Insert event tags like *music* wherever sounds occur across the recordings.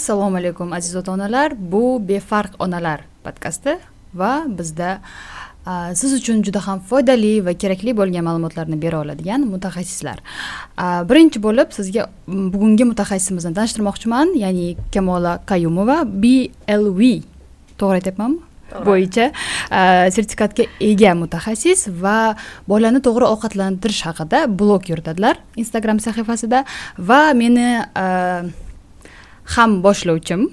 assalomu alaykum aziz ota onalar bu befarq onalar podkasti. Va bizda siz uchun juda ham foydali va kerakli bo'lgan ma'lumotlarni bera oladigan mutaxassislar. Birinchi bo'lib sizga bugungi mutaxassisimizni tanishtirmoqchiman ya'ni kamola qayumova blv to'g'ri aytyapmanmi? Bo'yicha sertifikatga ega mutaxassis va bolani to'g'ri ovqatlantirish haqida blog yuritadilar instagram sahifasida va meni ham boshlovchim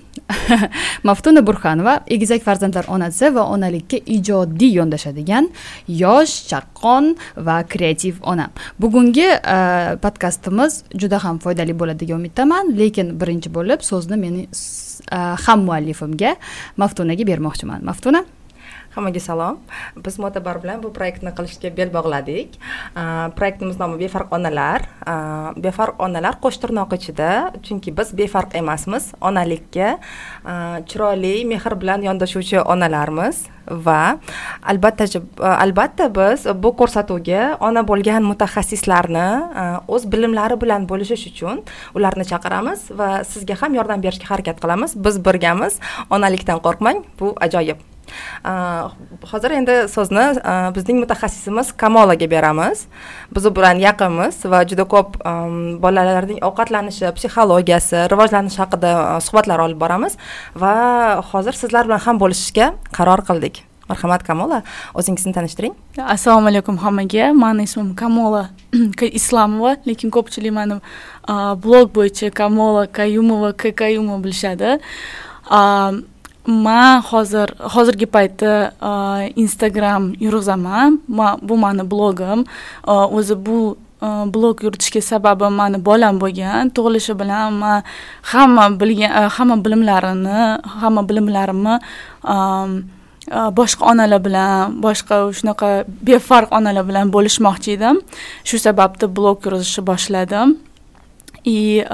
*laughs* maftuna burxanova egizak farzandlar onasi va onalikka ijodiy yondashadigan yosh chaqqon va kreativ ona. Bugungi uh, podkastimiz juda ham foydali bo'ladi degan umiddaman lekin birinchi bo'lib so'zni meni uh, ham muallifimga maftunaga bermoqchiman. Maftuna? Hammaga salom. Biz motabar bilan bu proyektni qilishga bel bog'ladik. Proyektimiz nomi befarq onalar. Befarq onalar qo'sh tirnoq ichida chunki biz befarq emasmiz onalikka. Chiroyli mehr bilan yondashuvchi onalarmiz va albatta albatta biz bu ko'rsatuvga ona bo'lgan mutaxassislarni o'z bilimlari bilan bo'lishish uchun ularni chaqiramiz va sizga ham yordam berishga harakat qilamiz. Biz birgamiz onalikdan qo'rqmang bu ajoyib. Hozir endi so'zni bizning mutaxassisimiz kamolaga beramiz biz u bilan yaqinmiz va juda ko'p bolalarning ovqatlanishi psixologiyasi rivojlanishi haqida suhbatlar olib boramiz va hozir sizlar bilan ham bo'lishishga qaror qildik marhamat kamola o'zingizni tanishtiring assalomu alaykum hammaga mani ismim kamola islamova lekin ko'pchilik mani blog bo'yicha kamola kayumova k kayumova bilishadi man hozir hozirgi paytda e, instagram yurg'izaman bu mani blogim. E, o'zi bu e, blog yuritishga sababim mani bolam bo'lgan. Tug'ilishi bilan man hamma bilgan hamma bilimlarini hamma bilimlarimni boshqa onalar bilan boshqa shunaqa befarq onalar bilan bo'lishmoqchi edim. Shu sababli blog yuritishni boshladim. И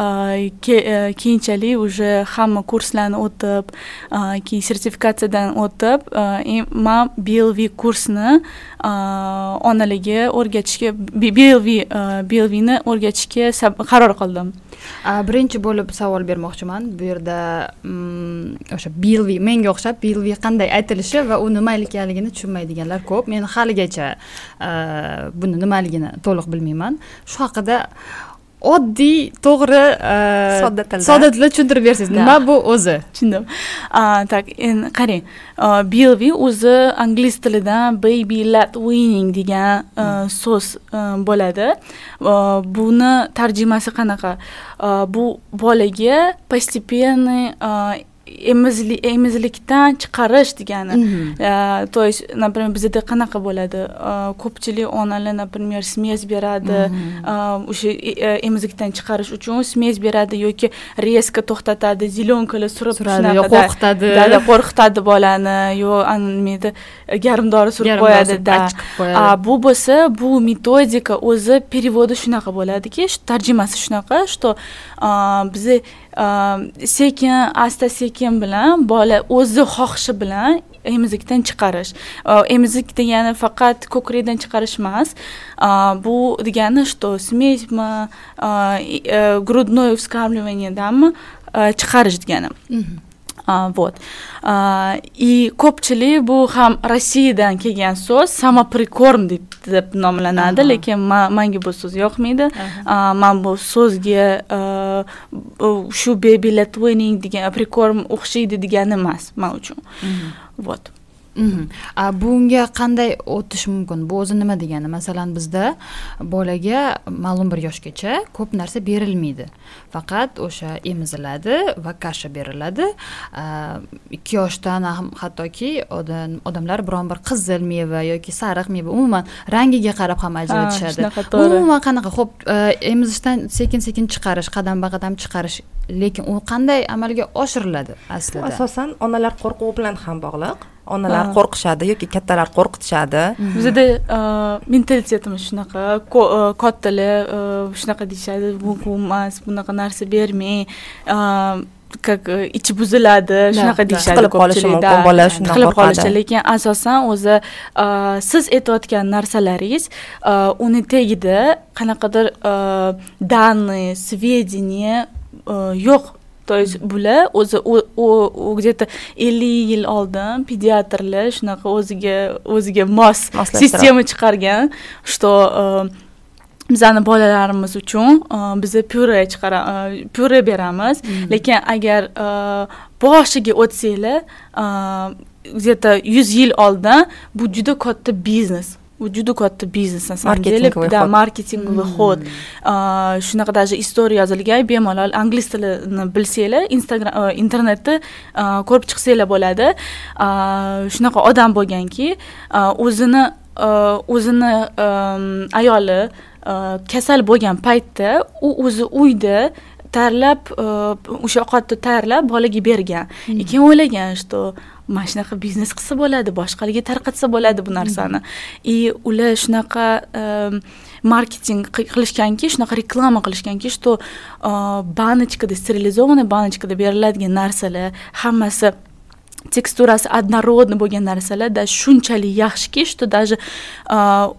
keyinchalik уже hamma kurslarni o'tib keyin sertifikatsiyadan o'tib man blv kursni onaligiga o'rgatishga blv blvni o'rgatishga qaror qildim birinchi bo'lib savol bermoqchiman bu yerda o'sha blv menga o'xshab blv qanday aytilishi va u nima ekanligini tushunmaydiganlar ko'p men haligacha buni nimaligini to'liq bilmayman shu haqida oddiy to'g'ri sodda tilda sodda tilda tushuntirib bersangiz nima bu o'zi tushundim так endi qarang blv o'zi ingliz tilidan baby led weaning degan so'z bo'ladi buni tarjimasi qanaqa bu bolaga постепенный emizlikdan chiqarish degani. То есть например bizada qanaqa bo'ladi? Ko'pchilik onalar например смесь beradi. O'sha emizikdan chiqarish uchun смесь beradi yoki резко to'xtatadi зеленкаlar surib suradi yo qo'rqitadi. Qo'rqitadi bolani yo nimaydi garmdori surib qo'yadi да bu bo'lsa bu metodika o'zi переводи shunaqa bo'ladiki tarjimasi shunaqa что biza sekin asta sekin bilan bola o'zi xohishi bilan emizikdan chiqarish. Emizik degani faqat ko'krakdan chiqarish emas. Bu degani что смесьmi э, грудное вскармливаниеdanmi э, chiqarish degani. Вот. И ko'pchilik bu ham rossiyadan kelgan so'z samoprikorm deb deb nomlanadi lekin manga bu so'z yoqmaydi man bu so'zga shu baby latvining degan prikorm o'xshaydi degani emas man uchun вот bunga qanday o'tish mumkin bu o'zi nima degani masalan bizda bolaga ma'lum bir yoshgacha ko'p narsa berilmaydi faqat o'sha emiziladi va kasha beriladi ikki yoshdan ham hattoki odamlar biron bir qizil meva yoki sariq meva umuman rangiga qarab ham ajratishadi umuman qanaqa ho'p emizishdan sekin sekin chiqarish qadamba qadam chiqarish lekin u qanday amalga oshiriladi aslida asosan onalar qo'rquvi bilan ham bog'liq onalar qo'rqishadi yoki kattalar qo'rqitishadi. Bizada mentalitetimiz shunaqa kattalar shunaqa deyishadi bu emas bunaqa narsa bermang как ichi buziladi shunaqa deyishadi tiqilib qolishi mumkin bola shundan tiqilib qolishi lekin asosan o'zi siz aytayotgan narsalaringiz uni tagida qanaqadir данные сведения yo'q то есть bular o'zi u где то ellik yil oldin pediatrlar shunaqa o'ziga o'ziga mos sistema chiqargan что bizani bolalarimiz uchun biza pyure chiqara pyure beramiz. Lekin agar boshiga o'tsanglar где то yuz yil oldin bu juda katta biznes bu juda katta biznes на самом деле да marketingovый ход. Shunaqa даже istoriya yozilgan bemalol ingliz tilini bilsanglar instagram internetda ko'rib chiqsanglar bo'ladi. Shunaqa odam bo'lganki o'zini o'zini ayoli kasal bo'lgan paytda u o'zi uyda tayyorlab o'sha ovqatni tayyorlab bolaga bergan. Keyin o'ylagan что mana shunaqa biznes qilsa bo'ladi boshqalarga tarqatsa bo'ladi bu narsani. И ular shunaqa marketing qilishganki shunaqa reklama qilishganki что banочкада стерилизованный banочкада beriladigan narsalar hammasi teksturasi однородный bo'lgan narsalarda shunchalik yaxshiki что даже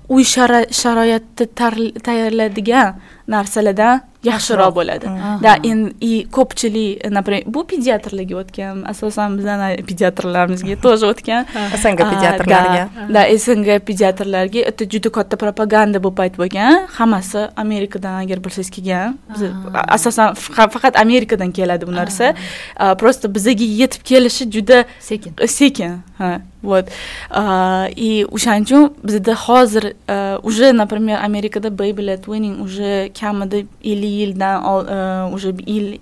uy sharoitida tayyorlaydigan narsalardan yaxshiroq bo'ladi. Да и ko'pchilik например bu pediatrlarga o'tgan asosan bizani pediatrlarimizga *laughs* тоже o'tgan. Sng pediatrlarga. да sng pediatrlarga это juda katta propaganda bu payt bo'lgan. Hammasi amerikadan agar bilsangiz kelgan. Asosan faqat amerikadan keladi bu narsa. Просто bizaga yetib kelishi juda sekin. sekin ha вот. И o'shaning uchun bizada hozir уже например amerikada baby led weaning уже kamida ellik yildan уже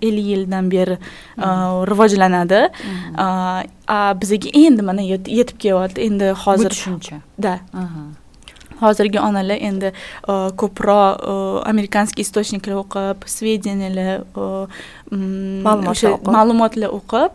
ellik yildan beri rivojlanadi bizaga endi mana yetib kelyapti endi hozir bu tushuncha да hozirgi onalar endi ko'proq amerikanskiy источниклар o'qib сведениялар ma'lumotlar o'qib.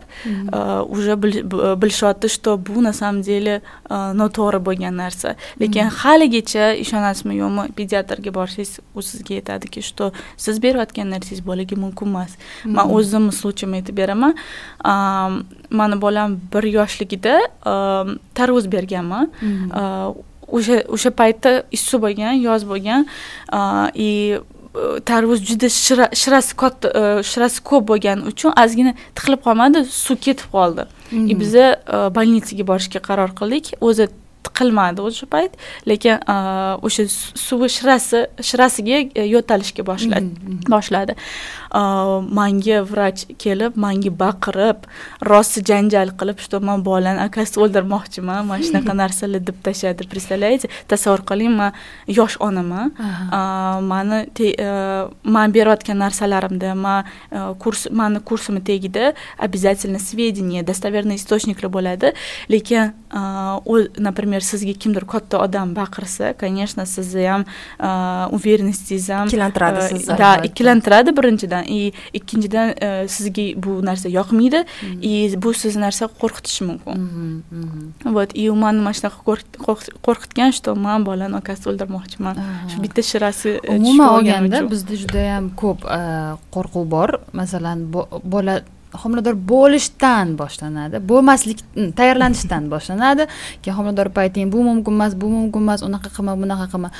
уже bilishyapti что bu на самом деле noto'g'ri bo'lgan narsa. Lekin haligacha ishonasizmi yo'qmi pediatrga borsangiz u sizga aytadiki что siz berayotgan narsangiz bolaga mumkin emas. Man o'zimni случаyimni aytib beraman. Mani bolam bir yoshligida tarvuz berganman o'sha o'sha paytda issiq bo'lgan yoz bo'lgan и tarvuz juda shirasi katta shirasi ko'p bo'lgani uchun ozgina tiqilib qolmadi suv ketib qoldi. И biza больницаga borishga qaror qildik. O'zi tiqilmadi o'sha payt lekin o'sha suvi shirasi shirasiga yo'talishga boshladi boshladi manga vrach kelib manga baqirib rosa janjal qilib что man bolani akasi o'ldirmoqchiman mana shunaqa *laughs* narsalar deb tashladi представляете? Tasavvur qiling man yosh onaman mani man berayotgan narsalarimda man kurs mani kursimni tagida обязательно сведения достоверный источникlar bo'ladi. Lekin например sizga kimdir katta odam baqirsa конечно sizni ham уверенностingiz ham ikkilantiradi sizni да ikkilantiradi birinchidan birinchidan и ikkinchidan sizga bu narsa yoqmaydi. И bu sizni narsa qo'rqitishi mumkin. Вот и mani mana shunaqa qo'rqitgan что man bolani akasini o'ldirmoqchiman. Shu bitta shirasi umuman olganda bizda judayam ko'p qo'rquv bor. Masalan bola homilador bo'lishdan boshlanadi bo'lmaslik tayyorlanishdan *laughs* boshlanadi. Keyin homilador payting bu mumkin emas bu mumkin emas unaqa qilma bunaqa qilma.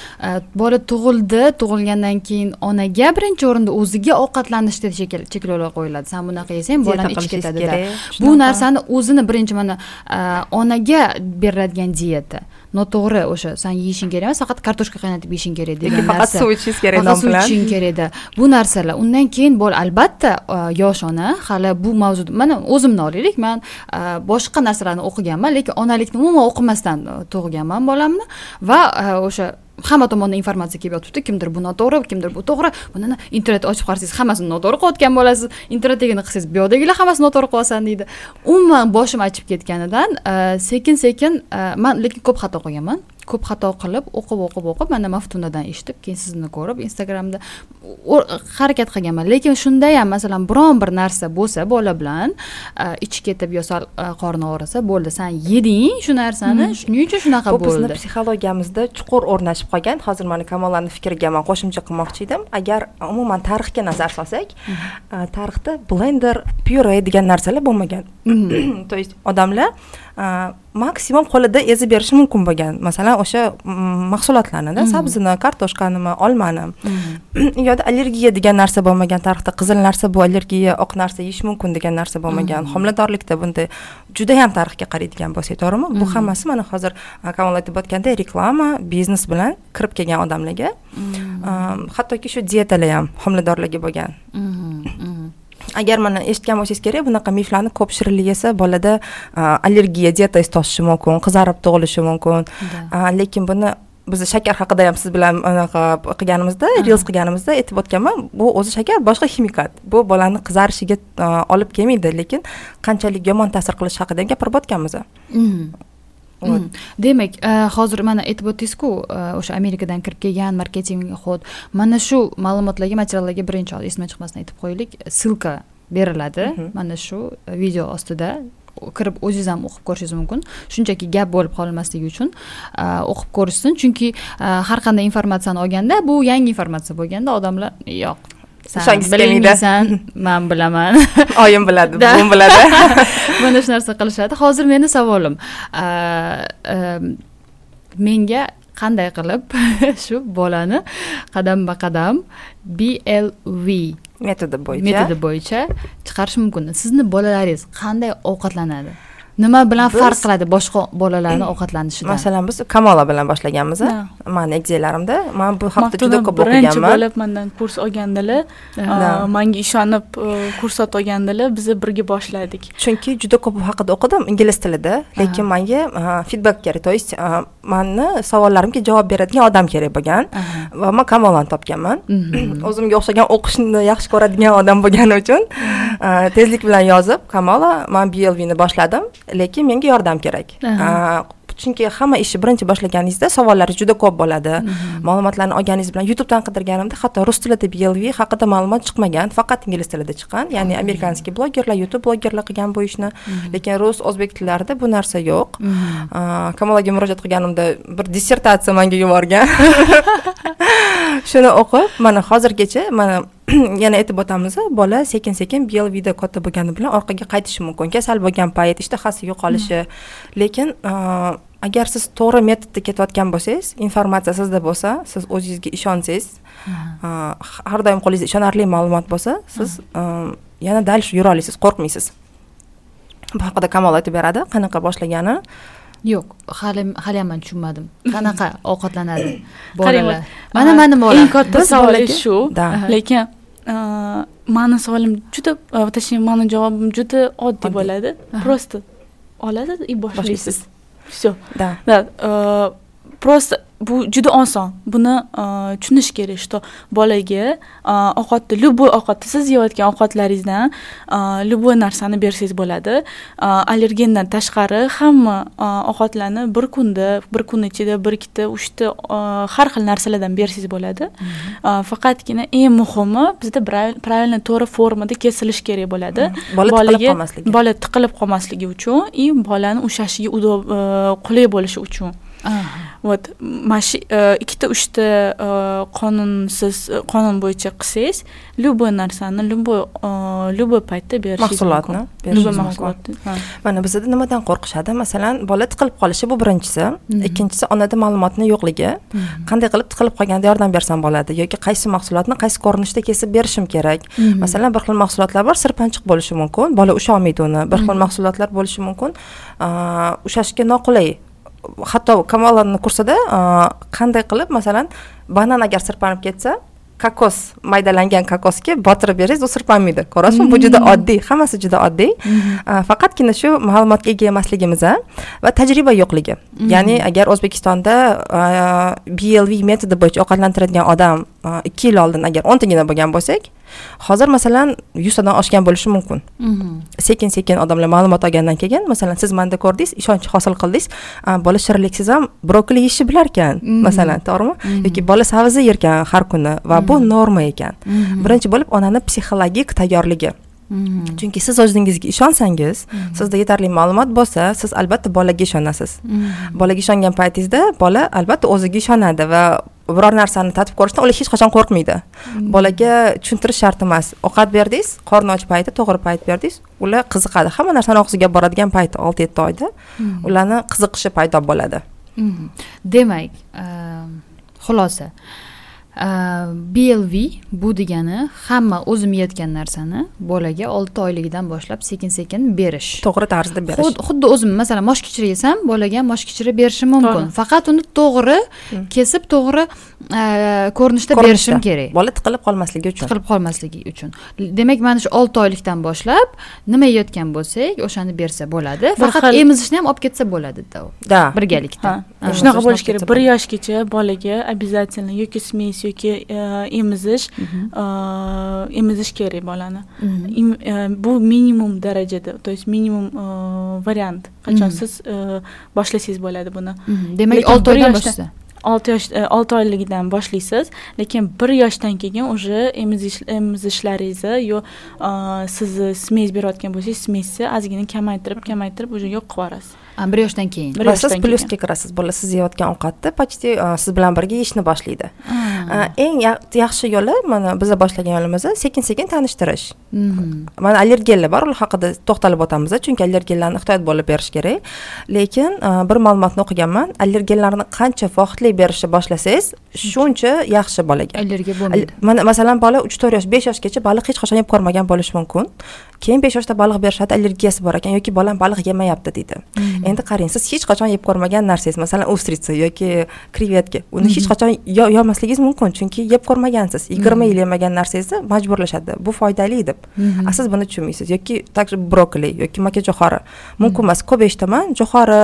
Bola tug'ildi tug'ilgandan keyin onaga birinchi o'rinda o'ziga ovqatlanishda cheklovlar qo'yiladi. San bunaqa yesang bolani ichi ketadida. bu narsani o'zini birinchi mana onaga beriladigan dieta noto'g'ri o'sha san yeyishing kerak emas faqat kartoshka qaynatib yeyishing kerak degan narsa faqat suv ichishingiz kerak bilan suv ichishing kerakda bu narsalar undan keyin bola albatta yosh ona hali bu mavzuda mana o'zimni olaylik man boshqa narsalarni o'qiganman lekin onalikni umuman o'qimasdan tug'ganman bolamni va o'sha hamma tomondan informatsiya kelib yotibdi kimdir bu noto'g'ri kimdir bu to'g'ri buni internetni ochib qarasangiz hammasini noto'g'ri qilayotgan bo'lasiz internetdagini qilsangiz bu yoqdagilar hammasini noto'g'ri qilyapsan deydi umuman boshim achib ketganidan sekin sekin man lekin ko'p xato qilganman ko'p xato qilib o'qib o'qib o'qib mana maftunadan eshitib keyin sizni ko'rib instagramda harakat qilganman lekin shunda ham masalan biron bir narsa bo'lsa bola bilan ichi ketib yo sal qorni og'risa bo'ldi san yeding shu narsani shuning uchun shunaqa bo'ldi bu bizni psixologiyamizda chuqur o'rnashib qolgan. Hozir mana kamolani fikriga man qo'shimcha qilmoqchi edim. Agar umuman tarixga nazar solsak hmm. tarixda blender pyure degan narsalar bo'lmagan. *clears throat* То есть odamlar maksimum qo'lida ezib berishi mumkin bo'lgan. Masalan o'sha mahsulotlarnida sabzini kartoshkanimi olmani *clears throat* yoda allergiya degan narsa bo'lmagan tarixda qizil narsa bu allergiya oq narsa yeyish mumkin degan narsa bo'lmagan. Homiladorlikda bunday judayam tarixga qaraydigan bo'lsak to'g'rimi? Bu hammasi mana hozir kamol aytib o'tgandek reklama biznes bilan kirib kelgan odamlarga hattoki shu dietalar ham homiladorlarga bo'lgan agar mana eshitgan bo'lsangiz kerak bunaqa miflarni ko'p shirinlik yesa bolada allergiya diabetes toshishi mumkin qizarib tug'ilishi mumkin. Lekin buni biz shakar haqida ham siz bilan anaqa qilganimizda reels qilganimizda aytib o'tganman bu o'zi shakar boshqa ximikat. Bu bolani qizarishiga olib kelmaydi lekin qanchalik yomon ta'sir qilishi haqida ham gapirib o'tganmiz Hmm. Demak hozir mana aytib o'tdingizku o'sha amerikadan kirib kelgan marketing xod mana shu ma'lumotlarga materiallarga birinchi esimdan chiqmasdan aytib qo'yaylik ссылка beriladi mana shu video ostida kirib o'zingiz ham o'qib ko'rishingiz mumkin shunchaki gap bo'lib qolmasligi uchun o'qib ko'rishsin chunki har qanday informatsiyani olganda bu yangi informatsiya bo'lganda odamlar yo'q san bilmaysan man bilaman oyim biladi buvim biladi. *laughs* Mana shu narsa qilishadi. Hozir meni savolim. Menga qanday qilib *laughs* shu bolani qadamba qadam blv metodi bo'yicha. metodi bo'yicha chiqarish mumkin. Sizni bolalaringiz qanday ovqatlanadi nima bilan farq qiladi boshqa bolalarni ovqatlanishidan masalan biz kamola bilan boshlaganmiz mani egizlarimda man bu haqida juda ko'p o'qiganman. birinchi bo'lib mandan kurs olgandilar manga ishonib kursot olgandilar biz birga boshladik chunki juda ko'p bu haqida o'qidim ingliz tilida. Lekin manga feedback kerak. То есть manni savollarimga javob beradigan odam kerak bo'lgan va man kamolani topganman. O'zimga o'xshagan o'qishni yaxshi ko'radigan odam bo'lgani uchun *laughs* tezlik bilan yozib kamola man blvni boshladim lekin menga yordam kerak. Chunki hamma ishni birinchi boshlaganingizda savollar juda ko'p bo'ladi. Mhm. ma'lumotlarni olganingiz bilan youtubedan qidirganimda hatto rus tilida blv haqida ma'lumot chiqmagan. Faqat ingliz tilida chiqqan. Ya'ni mhm. amerikanskiy blogerlar youtube blogerlar qilgan bu ishni. Mhm. lekin rus o'zbek tillarida bu narsa yo'q. Kamolaga murojaat qilganimda bir dissertatsiya manga yuborgan. *laughs* *laughs* Shuni o'qib mana hozirgacha mana *clears throat* yana aytib o'tamiz bola sekin sekin blvda katta bo'lgani bilan orqaga qaytishi mumkin. Kasal bo'lgan payt ishtahasi yo'qolishi. Lekin agar siz to'g'ri metodda ketayotgan bo'lsangiz informatsiya sizda bo'lsa siz o'zingizga ishonsangiz har doim qo'lingizda ishonarli ma'lumot bo'lsa siz yana дальше yura olasiz qo'rqmaysiz. Bu haqida kamol aytib beradi qanaqa boshlagani. Yo'q hali haliyam man tushunmadim. Qanaqa *laughs* ovqatlanadi bolalar? Mana mani bolam eng katta savol shu lekin mani savolim juda точнее mani javobim juda oddiy bo'ladi. Просто oladi и boshlaysiz. Все да. Да просто bu juda oson. Buni tushunish kerak что bolaga ovqatni любой ovqatni siz yeyotgan ovqatlaringizdan любой narsani bersangiz bo'ladi. Allergendan tashqari hamma ovqatlarni bir kunda bir kun ichida bir ikkita uchta har xil narsalardan bersangiz bo'ladi. Faqatgina eng muhimi bizda правильно to'g'ri formada kesilishi kerak bo'ladi. Bola tiqilib qolmasligi. bola tiqilib qolmasligi uchun и bolani ushlashiga qulay bo'lishi uchun вот ikkita uchta qonunsiz qonun bo'yicha qilsangiz любой narsani любой любой paytda berishingiz mahsulotni любой mahsulotni mana bizada nimadan qo'rqishadi masalan bola tiqilib qolishi bu birinchisi ikkinchisi onada ma'lumotni yo'qligi qanday qilib tiqilib qolganda yordam bersam bo'ladi yoki qaysi mahsulotni qaysi ko'rinishda kesib berishim kerak masalan bir xil mahsulotlar bor sirpanchiq bo'lishi mumkin bola usholmaydi uni bir xil mahsulotlar bo'lishi mumkin ushlashga noqulay hatto kamolani kursida qanday qilib masalan banan agar sirpanib ketsa kokos maydalangan kokosga botirib bersangiz u sirpanmaydi. Ko'ryapsizmi bu juda oddiy hammasi juda oddiy. Faqatgina shu ma'lumotga ega emasligimiz va tajriba yo'qligi. Ya'ni agar o'zbekistonda blv metodi bo'yicha ovqatlantiradigan odam ikki yil oldin agar o'ntagina bo'lgan bo'lsak hozir masalan yuztadan oshgan bo'lishi mumkin. Mhm. sekin sekin odamlar ma'lumot olgandan keyin masalan siz manda ko'rdingiz ishonch hosil qildingiz "A, bola shirinliksiz ham brokoli yeyishni bilar ekan Mhm. masalan to'g'rimi? Mhm. yoki bola sabzi yerkan har kuni va bu norma ekan. Birinchi bo'lib onani psixologik tayyorligi. Chunki siz o'zingizga ishonsangiz sizda yetarli ma'lumot bo'lsa siz albatta bolaga ishonasiz. Bolaga ishongan paytingizda bola albatta o'ziga ishonadi va biror narsani tatib ko'rishdan ular hech qachon qo'rqmaydi. Bolaga tushuntirish shart emas. Ovqat berdingiz qorni och payti to'g'ri payt berdingiz ular qiziqadi. Hamma narsani og'ziga boradigan payti olti yetti oyda ularni qiziqishi paydo bo'ladi. Mhm. demak ehm, xulosa. ehm, blv bu degani hamma o'zim yeyotgan narsani bolaga olti oyligidan boshlab sekin sekin berish. To'g'ri tarzda berish. Xud- xuddi o'zim masalan moshkichiri yesam bolaga ham moshkichiri berishim mumkin. Faqat uni to'g'ri kesib to'g'ri eh, ko'rinishda berishim kerak. Bola tiqilib qolmasligi uchun. Tiqilib qolmasligi uchun. Demak mana shu olti oylikdan boshlab nima yeyotgan bo'lsak o'shani bersa bo'ladi. Faqat emizishni ham olib ketsa bo'ladida u. Да birgalikda. Shunaqa bo'lishi kerak. Bir bo'ladi. yoshgacha bolaga обязательно yoki smes yoki emizish emizish kerak bolani. E, bu minimum darajada то есть minimum e, variant. Qachon siz e, boshlasangiz bo'ladi buni? Demak olti oydan boshlasa olti yosh olti oyligidan boshlaysiz lekin bir yoshdan keyin уже emizish emizishlaringizni yo sizni smes berayotgan bo'lsangiz smesni ozgina kamaytirib kamaytirib уже yo'q qilib yuborasiz Yoshdan keyin. Bir va siz plyusga kirasiz bola siz yeyotgan ovqatni почти uh, siz bilan birga yeyishni boshlaydi. Uh, eng ya- yaxshi yo'li mana biza boshlagan yo'limiz sekin sekin tanishtirish. Mhm. mana allergenlar bor ular haqida to'xtalib o'tamiz chunki allergenlarni ehtiyot bo'lib berish kerak. Lekin uh, bir ma'lumotni o'qiganman allergenlarni qancha vaqtli berishni boshlasangiz shuncha yaxshi bolaga. Allergiya Al- bo'lmaydi mana masalan bola uch to'rt yosh besh yoshgacha baliq hech qachon yeb ko'rmagan bo'lishi mumkin keyin besh yoshda baliq berishadi allergiyasi bor ekan yoki bolam baliq yemayapti deydi. Endi qarang siz hech qachon yeb ko'rmagan narsangiz masalan ustritsa yoki krevetka uni hech qachon yo- yemasligingiz mumkin chunki yeb ko'rmagansiz. Yigirma yil yemagan narsangizni majburlashadi. Bu foydali deb. A siz buni tushunmaysiz. Yoki также brokoli yoki makajo'xori mumkin emas. Ko'p eshitaman. Jo'xori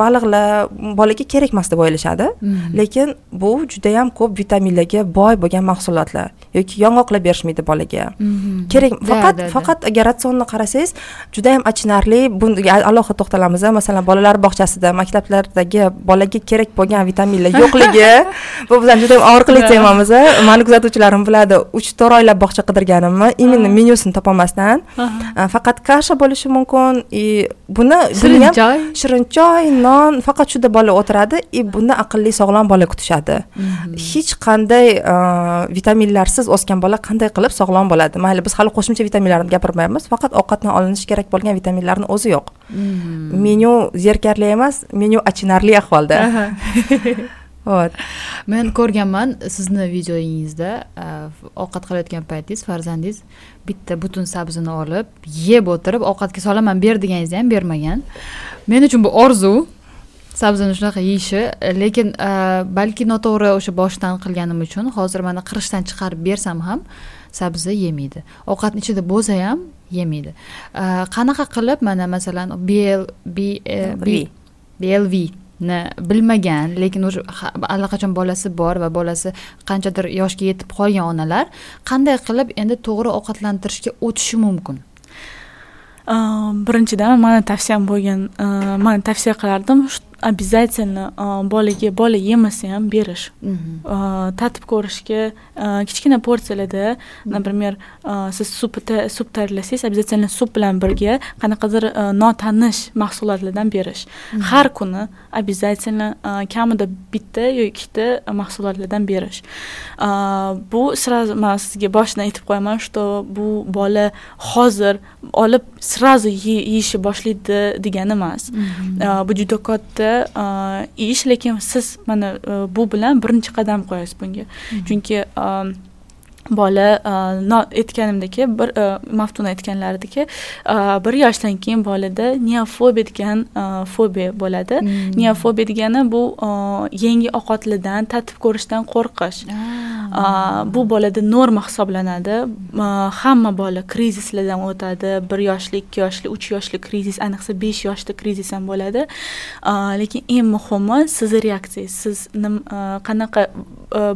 baliqlar bolaga kerak emas deb o'ylashadi. Lekin bu judayam ko'p vitaminlarga boy bo'lgan mahsulotlar yoki yong'oqlar berishmaydi bolaga. Mhm. kerak faqat faqat agar ratsionni qarasangiz judayam achinarli bunga alohida to'xtalamiz masalan bolalar bog'chasida maktablardagi bolaga kerak bo'lgan vitaminlar yo'qligi *laughs* bu bizani judayam og'riqli temamiz mani kuzatuvchilarim biladi uch to'rt oylab bog'cha qidirganimni именно menyusini topolmasdan faqat kasha bo'lishi mumkin. И buni shirin choy shirin choy non faqat shunda bola o'tiradi и bundan aqlli sog'lom bola kutishadi. Hech qanday uh, vitaminlarsiz o'sgan bola qanday qilib sog'lom bo'ladi? Mayli biz hali qo'shimcha vitaminlarni gapirmayapmiz faqat ovqatdan olinishi kerak bo'lgan vitaminlarni o'zi yo'q. Menyu zerikarli emas menyu achinarli ahvolda *laughs* вот. Men ko'rganman sizni videoyingizda a, ovqat qilayotgan paytingiz farzandingiz bitta butun sabzini olib yeb o'tirib ovqatga solaman ber deganingizni ham bermagan. Men uchun bu orzu sabzini shunaqa yeyishi lekin a, balki noto'g'ri o'sha boshidan qilganim uchun hozir mana qirishdan chiqarib bersam ham sabzi yemaydi ovqatni ichida bo'lsa ham yemaydi A, qanaqa qilib mana masalan bl b e, blv ni bilmagan lekin уже allaqachon bolasi bor va bolasi qanchadir yoshga yetib qolgan onalar qanday qilib endi to'g'ri ovqatlantirishga o'tishi mumkin? Birinchidan mani tavsiyam bo'lgan mani tavsiya qilardim обязательно bolaga bola yemasa ham berish tatib ko'rishga kichkina porsiyalarda например siz sup sup tayyorlasangiz обязательно sup bilan birga qanaqadir notanish mahsulotlardan berish har kuni обязательно kamida bitta yo ikkita mahsulotlardan berish bu сразу man sizga boshidan aytib qo'yaman что bu bola hozir olib сразу ye- yeyishni boshlaydi degani emas bu juda katta ish lekin siz mana э, bu bilan birinchi qadam qo'yasiz bunga. Chunki bola э, no- aytganimdek bir э, maftuna aytganlaridek э, bir yoshdan keyin bolada neofobiya degan fobiya bo'ladi. Neofobiya degani bu yangi ovqatlardan tatib ko'rishdan qo'rqish. Bu bolada norma hisoblanadi. Hamma bola krizislardan o'tadi. Bir yoshli ikki yoshli uch yoshli krizis ayniqsa besh yoshda krizis ham bo'ladi. Lekin eng muhimi sizni reaksiyangiz siz qanaqa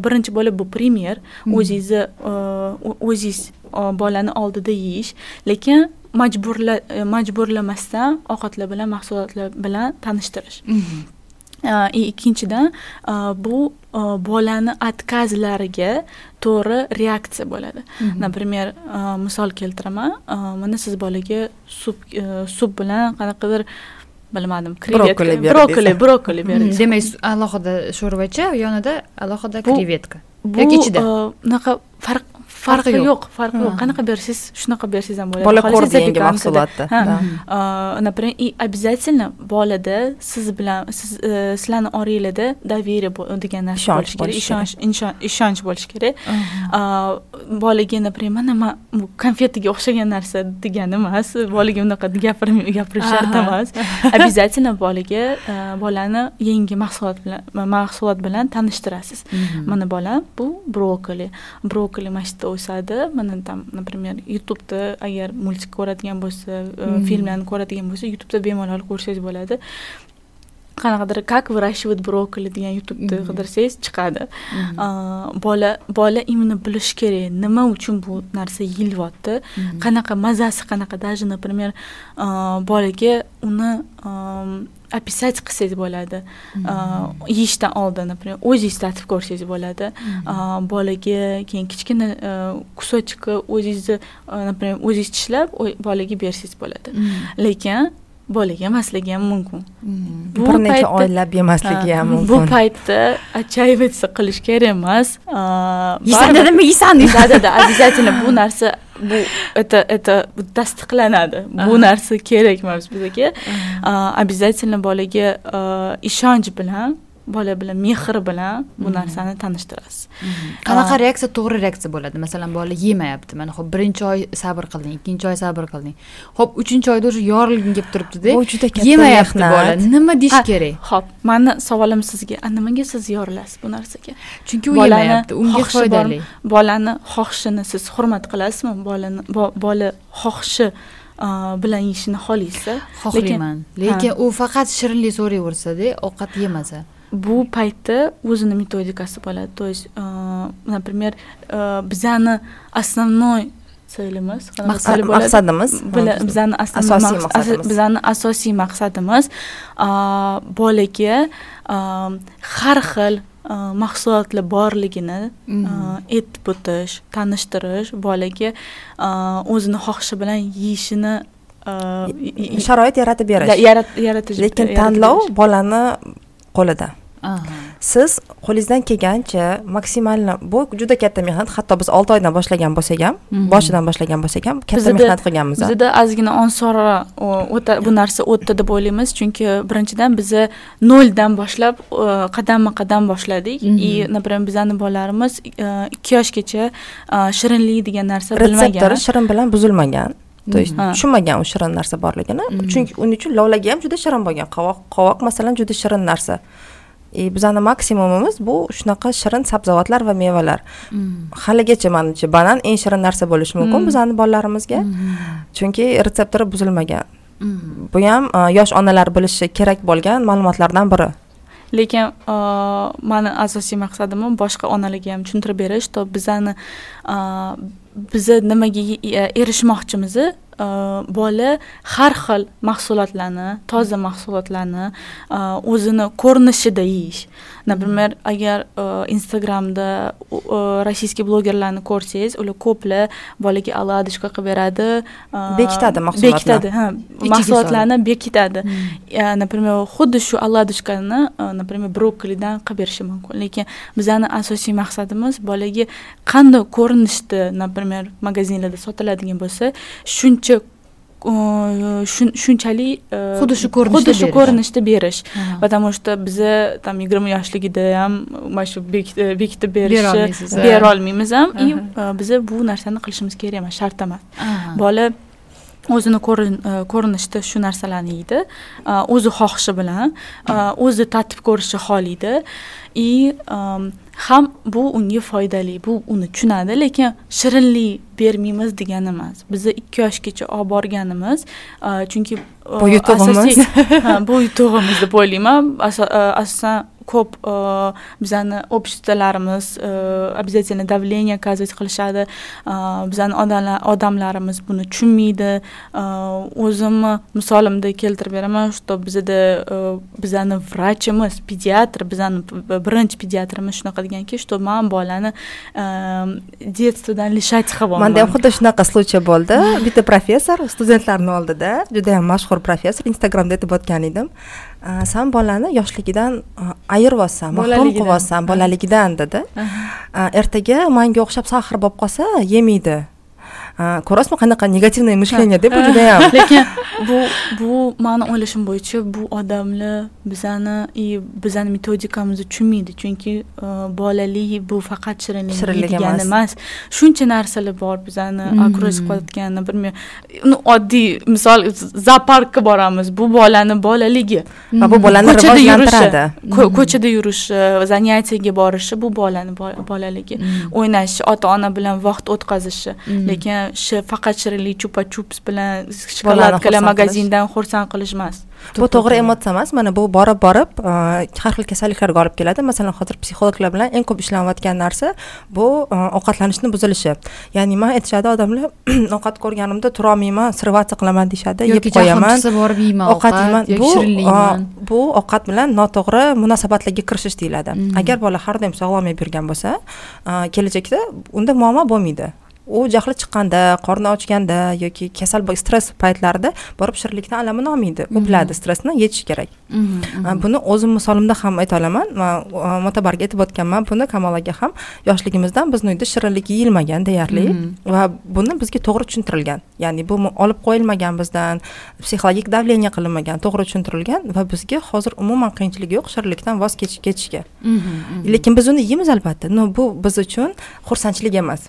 birinchi bo'lib bu premyer o'zingizni o'zingiz bolani oldida yeyish. Lekin majburla majburlamasdan ovqatlar bilan mahsulotlar bilan tanishtirish. Ikkinchidan bu bolani откazlariga to'g'ri reaksiya bo'ladi. Например misol keltiraman mana siz bolaga sup sup bilan qanaqadir bilmadim krevetka brokoli brokoli berdingiz demak alohida sho'rvacha yonida alohida krevetka yoki ichida unaqa farq farqi yo'q. farqi yo'q. Qanaqa bersangiz shunaqa bersangiz ham bo'ladi. Bola ko'rdi yangi mahsulotni например и обязательно bolada siz bilan siz e, sizlarni oranglarda доверие degan narsa bo'lishi kerak. ishonch ishonch bo'lishi kerak. Bolaga например mana man bu konfetiga o'xshagan narsa degani emas. Bolaga unaqa gapirish shart emas. *laughs* Обязательно bolaga e, bolani yangi mahsulot bilan mahsulot bilan tanishtirasiz. Mana bolam bu brokoli brokoli mana shu yerda o'sadi mana там например youtubeda agar multik ko'radigan bo'lsa filmlarni ko'radigan bo'lsa youtubeda bemalol ko'rsangiz bo'ladi qanaqadir как выращивать брокколи degan youtubeda qidirsangiz chiqadi bola bola именно bilishi kerak nima uchun bu narsa yeyilyapti qanaqa mazasi qanaqa даже например bolaga uni описать qilsangiz bo'ladi yeyishdan oldin например o'zingiz tatib ko'rsangiz bo'ladi bolaga keyin kichkina кусочкni o'zingizni например o'zingiz tishlab bolaga bersangiz bo'ladi lekin bolaga yemasligi ham mumkin. Bir necha oylab yemasligi ham mumkin. bu paytda отчаиваться qilish kerak emas. Yeysan dedimmi yeysan да да да обязательно bu narsa bu это это tasdiqlanadi. Bu narsa kerak emas bizga. Обязательно bolaga ishonch bilan bola bilan mehr bilan bu narsani tanishtirasiz. Qanaqa reaksiya to'g'ri reaksiya bo'ladi? Masalan bola yemayapti mana hop birinchi oy sabr qilding ikkinchi oy sabr qilding. Hop uchinchi oyda уже yorilging kelib turibdida bu juda katta yemayapti bola nima deyish kerak? ho'p mani savolim sizga nimaga siz yorilasiz bu narsaga? Chunki u yemayapti unga foydali. Bolani xohishini siz hurmat qilasizmi? Bolani bola xohishi bilan yeyishini xohlaysizda xohlayman. Lekin u faqat shirinlik so'rayversada ovqat yemasa bu paytda o'zini metodikasi bo'ladi. То есть например bizani основной целimiz maqsadimiz bizani asosiy maqsadimiz bizani asosiy maqsadimiz bolaga har xil mahsulotlar borligini aytib o'tish tanishtirish bolaga o'zini xohishi bilan yeyishini sharoit yaratib berish yaratish lekin tanlov bolani qo'lida. Siz qo'lingizdan kelgancha maksimalni bu juda katta mehnat. Hatto biz olti oydan boshlagan bo'lsak ham boshidan boshlagan bo'lsak ham katta mehnat qilganmiz bizada ozgina osonroq o'ta bu narsa o'tdi deb o'ylaymiz. Chunki birinchidan biza noldan boshlab qadamma qadam boshladik. И например bizani bolalarimiz ikki yoshgacha shirinlik degan narsa bilmagan. retseptori shirin bilan buzilmagan то есть tushunmagan u shirin narsa borligini. Chunki uning uchun lovlagi ham juda shirin bo'lgan. Qovoq qovoq masalan juda shirin narsa. И bizani maksimumimiz bu shunaqa shirin sabzavotlar va mevalar. Haligacha manimcha banan eng shirin narsa bo'lishi mumkin bizani bolalarimizga chunki retseptori buzilmagan. Bu ham yosh onalar bilishi kerak bo'lgan ma'lumotlardan biri lekin uh, mani asosiy maqsadim boshqa onalarga ham tushuntirib berish to bizani uh, biza nimaga e, e, erishmoqchimiz uh, bola har xil mahsulotlarni toza mahsulotlarni o'zini ko'rinishida yeyish. Например agar instagramda rossiyskiy blogerlarni ko'rsangiz ular ko'plar bolaga оладушка qilib beradi bekitadi mahsulotni bekitadi ha mahsulotlarni bekitadi например xuddi shu оладушкani например brokkolidan qilib berishi mumkin lekin bizani asosiy maqsadimiz bolaga qanday ko'rinishda например magazinlarda sotiladigan bo'lsa shuncha shunchalik xuddi shu ko'rinishda xuddi shu ko'rinishda berish потому что biza там yigirma yoshligida ham mana shu bekitib berishni bera olmaymiz ham и biza bu narsani qilishimiz kerak emas shart emas bola o'zini ko'rinishida shu narsalarni yeydi o'zi xohishi bilan o'zi tatib ko'rishni xohlaydi и ham bu unga foydali bu uni tushunadi lekin shirinlik bermaymiz degani emas bizni ikki yoshgacha olib borganimiz chunki bu yutug'imiz *laughs* bu yutug'imiz deb o'ylayman. Asosan ko'p e, bizani обществоlarimiz e, обязательно давление оказывать qilishadi. E, bizani odamlarimiz buni tushunmaydi. O'zimni misolimda keltirib beraman что bizada bizani vrachimiz pediatr bizani birinchi pediatrimiz shunaqa deganki что man bolani детствоdan лишать qilyapman manda ham xuddi shunaqa случай bo'ldi. *laughs* Bitta professor studentlarni oldida judayam mashhur professor instagramda aytib o'tgan edim san bolani yoshligidan ayiryapsan mahrum qilyapsan bolaligidan dedi. Ertaga manga o'xshab sahr bo'lib qolsa yemaydi ko'rasizmi qanaqa negativное мышление deb judayam lekin bu bu mani o'ylashim bo'yicha bu odamlar bizani и bizani metodikamizni tushunmaydi chunki bolalik bu faqat shirinlik degani emas shuncha narsalar bor bizani окружить qilayotgani bilmayman oddiy misol zooparkka boramiz bu bolani bolaligi bu bolani rivojlantiradi ko'chada yurishi занятиyaga borishi bu bolani bolaligi o'ynashi ota ona bilan vaqt o'tkazishi lekin faqat shirinlik chupa chups bilan shokoladkalar magazindan xursand qilish emas. Bu to'g'ri emotsiya emas mana bu borib borib har xil kasalliklarga olib keladi. Masalan hozir psixologlar bilan eng ko'p ishlanayotgan narsa bu ovqatlanishni buzilishi. Ya'ni man aytishadi odamlar *clears throat* ovqat ko'rganimda turolmayman srivация qilaman deyishadi yeb qo'yaman. borib yeyman ovqat yeyman. bu bu ovqat bilan noto'g'ri munosabatlarga kirishish deyiladi. Agar bola har doim sog'lom yeb yurgan bo'lsa kelajakda unda muammo bo'lmaydi u jahli chiqqanda qorni ochganda yoki kasal stress paytlarida borib shirinlikdan alamini olmaydi u biladi stressni yechish kerak. Buni o'zim misolimda ham ayta olaman. Motabarga aytib o'tganman buni kamol aka ham yoshligimizdan bizni uyda shirinlik yeyilmagan deyarli va buni bizga to'g'ri tushuntirilgan. Ya'ni bu olib qo'yilmagan bizdan psixologik давление qilinmagan to'g'ri tushuntirilgan va bizga hozir umuman qiyinchilik yo'q shirinlikdan voz kechishga. Lekin biz uni yeymiz albatta. Но bu biz uchun xursandchilik emas.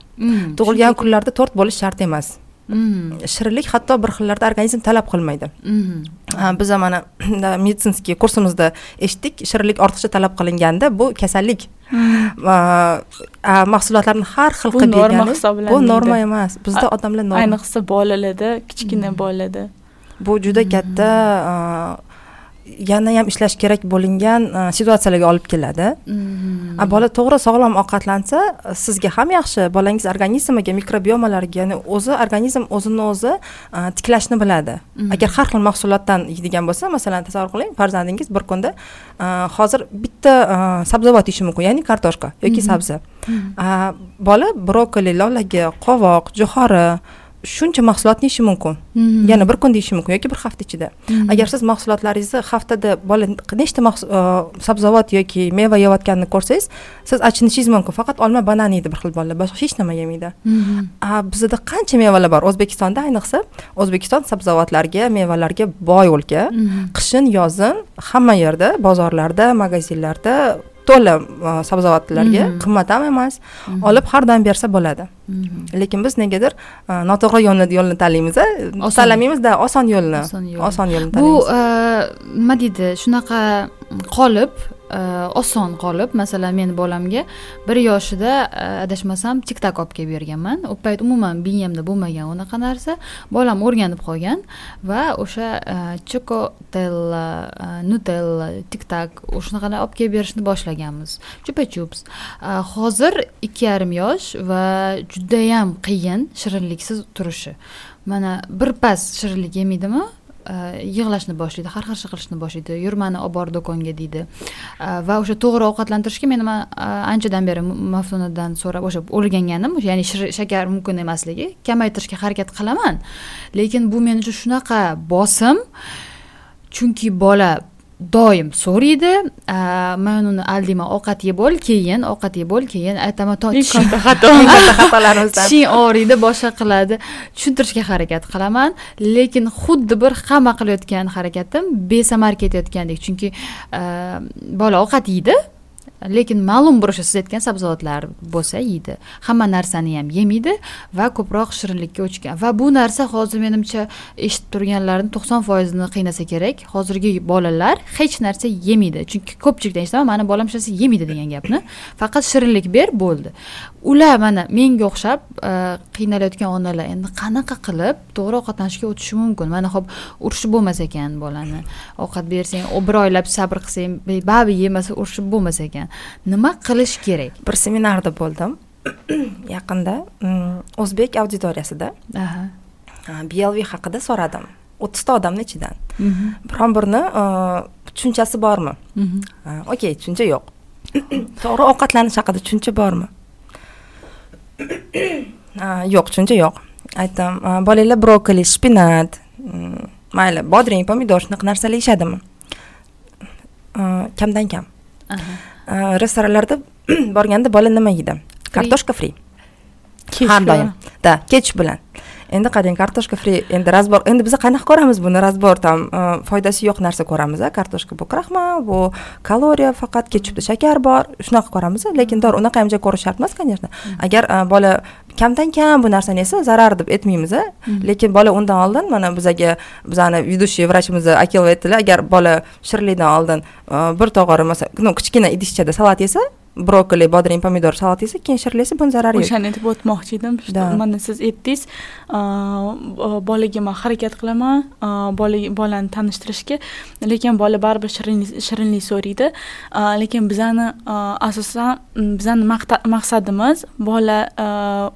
Tug'ilgan tug'ilgan kunlarda to'rt bo'lish shart emas. Mm-hmm. shirinlik hatto bir xillarda organizm talab qilmaydi. Mm-hmm. biz mana *clears throat* meditsinskiy kursimizda eshitdik shirinlik ortiqcha talab qilinganda bu kasallik. Mm-hmm. mahsulotlarni har xil qilib norma hisoblanadi. bu norma emas. Bizda odamlar ayniqsa bolalarda kichkina bolada bu juda katta yana ham ishlash kerak bo'lingan e, situatsiyalarga olib keladi mm-hmm. bola to'g'ri sog'lom ovqatlansa sizga ham yaxshi bolangiz organizmiga mikrobiomalarga ya'ni o'zi organizm o'zini o'zi e, tiklashni biladi mm-hmm. agar har xil mahsulotdan yeydigan bo'lsa masalan tasavvur qiling farzandingiz bir kunda e, hozir bitta sabzavot yeyishi mumkin ya'ni kartoshka yoki mm-hmm. sabzi bola brokoli lolaga qovoq jo'xori shuncha mahsulotni yeyishi mumkin. Hmm. yana bir kunda yeyishi mumkin yoki bir hafta ichida. Hmm. agar siz mahsulotlaringizni haftada bola nechta uh, sabzavot yoki meva yeyotganini ko'rsangiz siz achinishingiz mumkin. Faqat olma banan yeydi bir xil bolalar. Boshqa hech nima yemaydi hmm. bizada qancha mevalar bor? O'zbekistonda ayniqsa o'zbekiston sabzavotlarga mevalarga boy o'lka. Qishin yozin hamma yerda bozorlarda magazinlarda to'la e, sabzavotlarga mm-hmm. qimmat ham emas. Mm-hmm. olib har doim bersa bo'ladi. Mm-hmm. lekin biz negadir e, noto'g'ri yo'lni yo'lni tanlaymiz tanlamaymizda oson yo'lni. Oson yo'lni bu e, nima deydi shunaqa qolib Э, oson qolib masalan men bolamga bir yoshida e, adashmasam tik tak olib kelib berganman. U payt umuman miyamda bo'lmagan unaqa narsa. Bolam o'rganib qolgan va o'sha e, chokotella e, nutella tik tak shunaqalar olib kelib berishni boshlaganmiz. Chupa chups hozir ikki yarim yosh va judayam qiyin shirinliksiz turishi. Mana birpas shirinlik yemaydimi? Э, yig'lashni boshlaydi har xil qilishni boshlaydi yur mani olib bor do'konga deydi. Э, va o'sha to'g'ri ovqatlantirishga men man e, anchadan beri maftunadan so'rab o'sha o'rganganim ya'ni shakar mumkin emasligi kamaytirishga harakat qilaman. Lekin bu men uchun shunaqa bosim chunki bola doim so'raydi man uni aldiyman ovqat yeb ol keyin ovqat yeb ol keyin aytaman to katta *laughs* xato xatolarimizdan. Tishing og'riydi boshqa qiladi. Tushuntirishga harakat qilaman. Lekin xuddi bir hamma qilayotgan harakatim besamar ketayotgandek. Chunki bola ovqat yeydi lekin ma'lum bir o'sha siz aytgan sabzavotlar bo'lsa yeydi. Hamma narsani ham yemaydi va ko'proq shirinlikka o'chgan va bu narsa hozir menimcha eshitib turganlarni to'qson foizini qiynasa kerak. Hozirgi bolalar hech narsa yemaydi chunki ko'pchilikdan eshitaman mani bolam hech narsa yemaydi degan gapni. Faqat shirinlik ber bo'ldi. Ular mana menga o'xshab e, qiynalayotgan onalar endi qanaqa qilib to'g'ri ovqatlanishga o'tishi mumkin? Mana hop urishib bo'lmas ekan bolani. Ovqat bersang bir oylab sabr qilsang baribir yemasa urishib bo'lmas ekan. Nima qilish kerak? Bir seminarda bo'ldim. *clears throat* Yaqinda mm, o'zbek auditoriyasida. Blv haqida so'radim. O'ttizta odamni ichidan. Mhm. biron birini tushunchasi bormi? Mhm. okey tushuncha yo'q. *clears throat* To'g'ri ovqatlanish haqida tushuncha bormi? *clears throat* Yo'q tushuncha yo'q. Aytdim bolanglar brokoli shpinat mm, mayli bodring pomidor shunaqa narsalar yeyishadimi kamdan kam restoranlarda *clears throat* borganda bola nima yeydi? Kartoshka fri har doim да kech bilan endi qarang kartoshka fri endi razbor endi biza qanaqa ko'ramiz buni razbor там foydasi yo'q narsa ko'ramiz a kartoshka bu kraxmal bu kaloriya faqat kechupda shakar bor shunaqa ko'ramiz lekin to'g'ri unaqa ham ko'rish shart emas конечно. Agar bola kamdan kam bu narsani yesa zarar deb aytmaymiz lekin bola undan oldin mana bizaga bizani ведущий vrachimiz akilova aytdilar agar bola shirinlikdan oldin bir tog'ora masalan kichkina idishchada salat yesa brokoli bodring pomidor salat yesa keyin shirlasa buni zarari yo'q. O'shani aytib o'tmoqchi edim. Mana siz aytdingiz bolaga man harakat qilaman bola bolani tanishtirishga. Lekin bola baribir shirinlik so'raydi. Lekin bizani asosan bizani maqsadimiz bola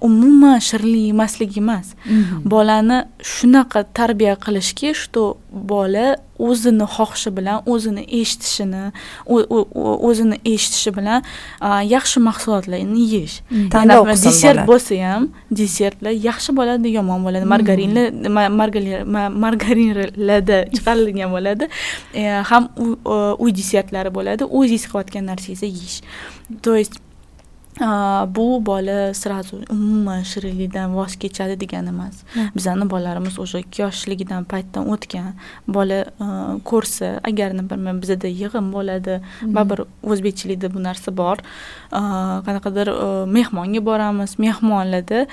umuman shirinlik yemasligi emas. Mhm. bolani shunaqa tarbiya qilishki что bola o'zini xohishi bilan o'zini eshitishini o'zini eshitishi bilan yaxshi mahsulotlarni yeyish. Hmm. tanlov desert bo'lsa ham desertlar yaxshi bo'ladi yomon bo'ladi. Hmm. margarinli margarinlarda chiqarilgan bo'ladi. E, ham uy desertlari bo'ladi. O'zingiz qilayotgan narsangizni yeyish. То есть bu bola сразу umuman shirinlikdan voz kechadi degani emas. Bizani bolalarimiz уже ikki yoshligidan paytdan o'tgan bola ko'rsa agar например bizada yig'in bo'ladi. Baribir o'zbekchilikda bu narsa bor qanaqadir mehmonga boramiz. Mehmonlarda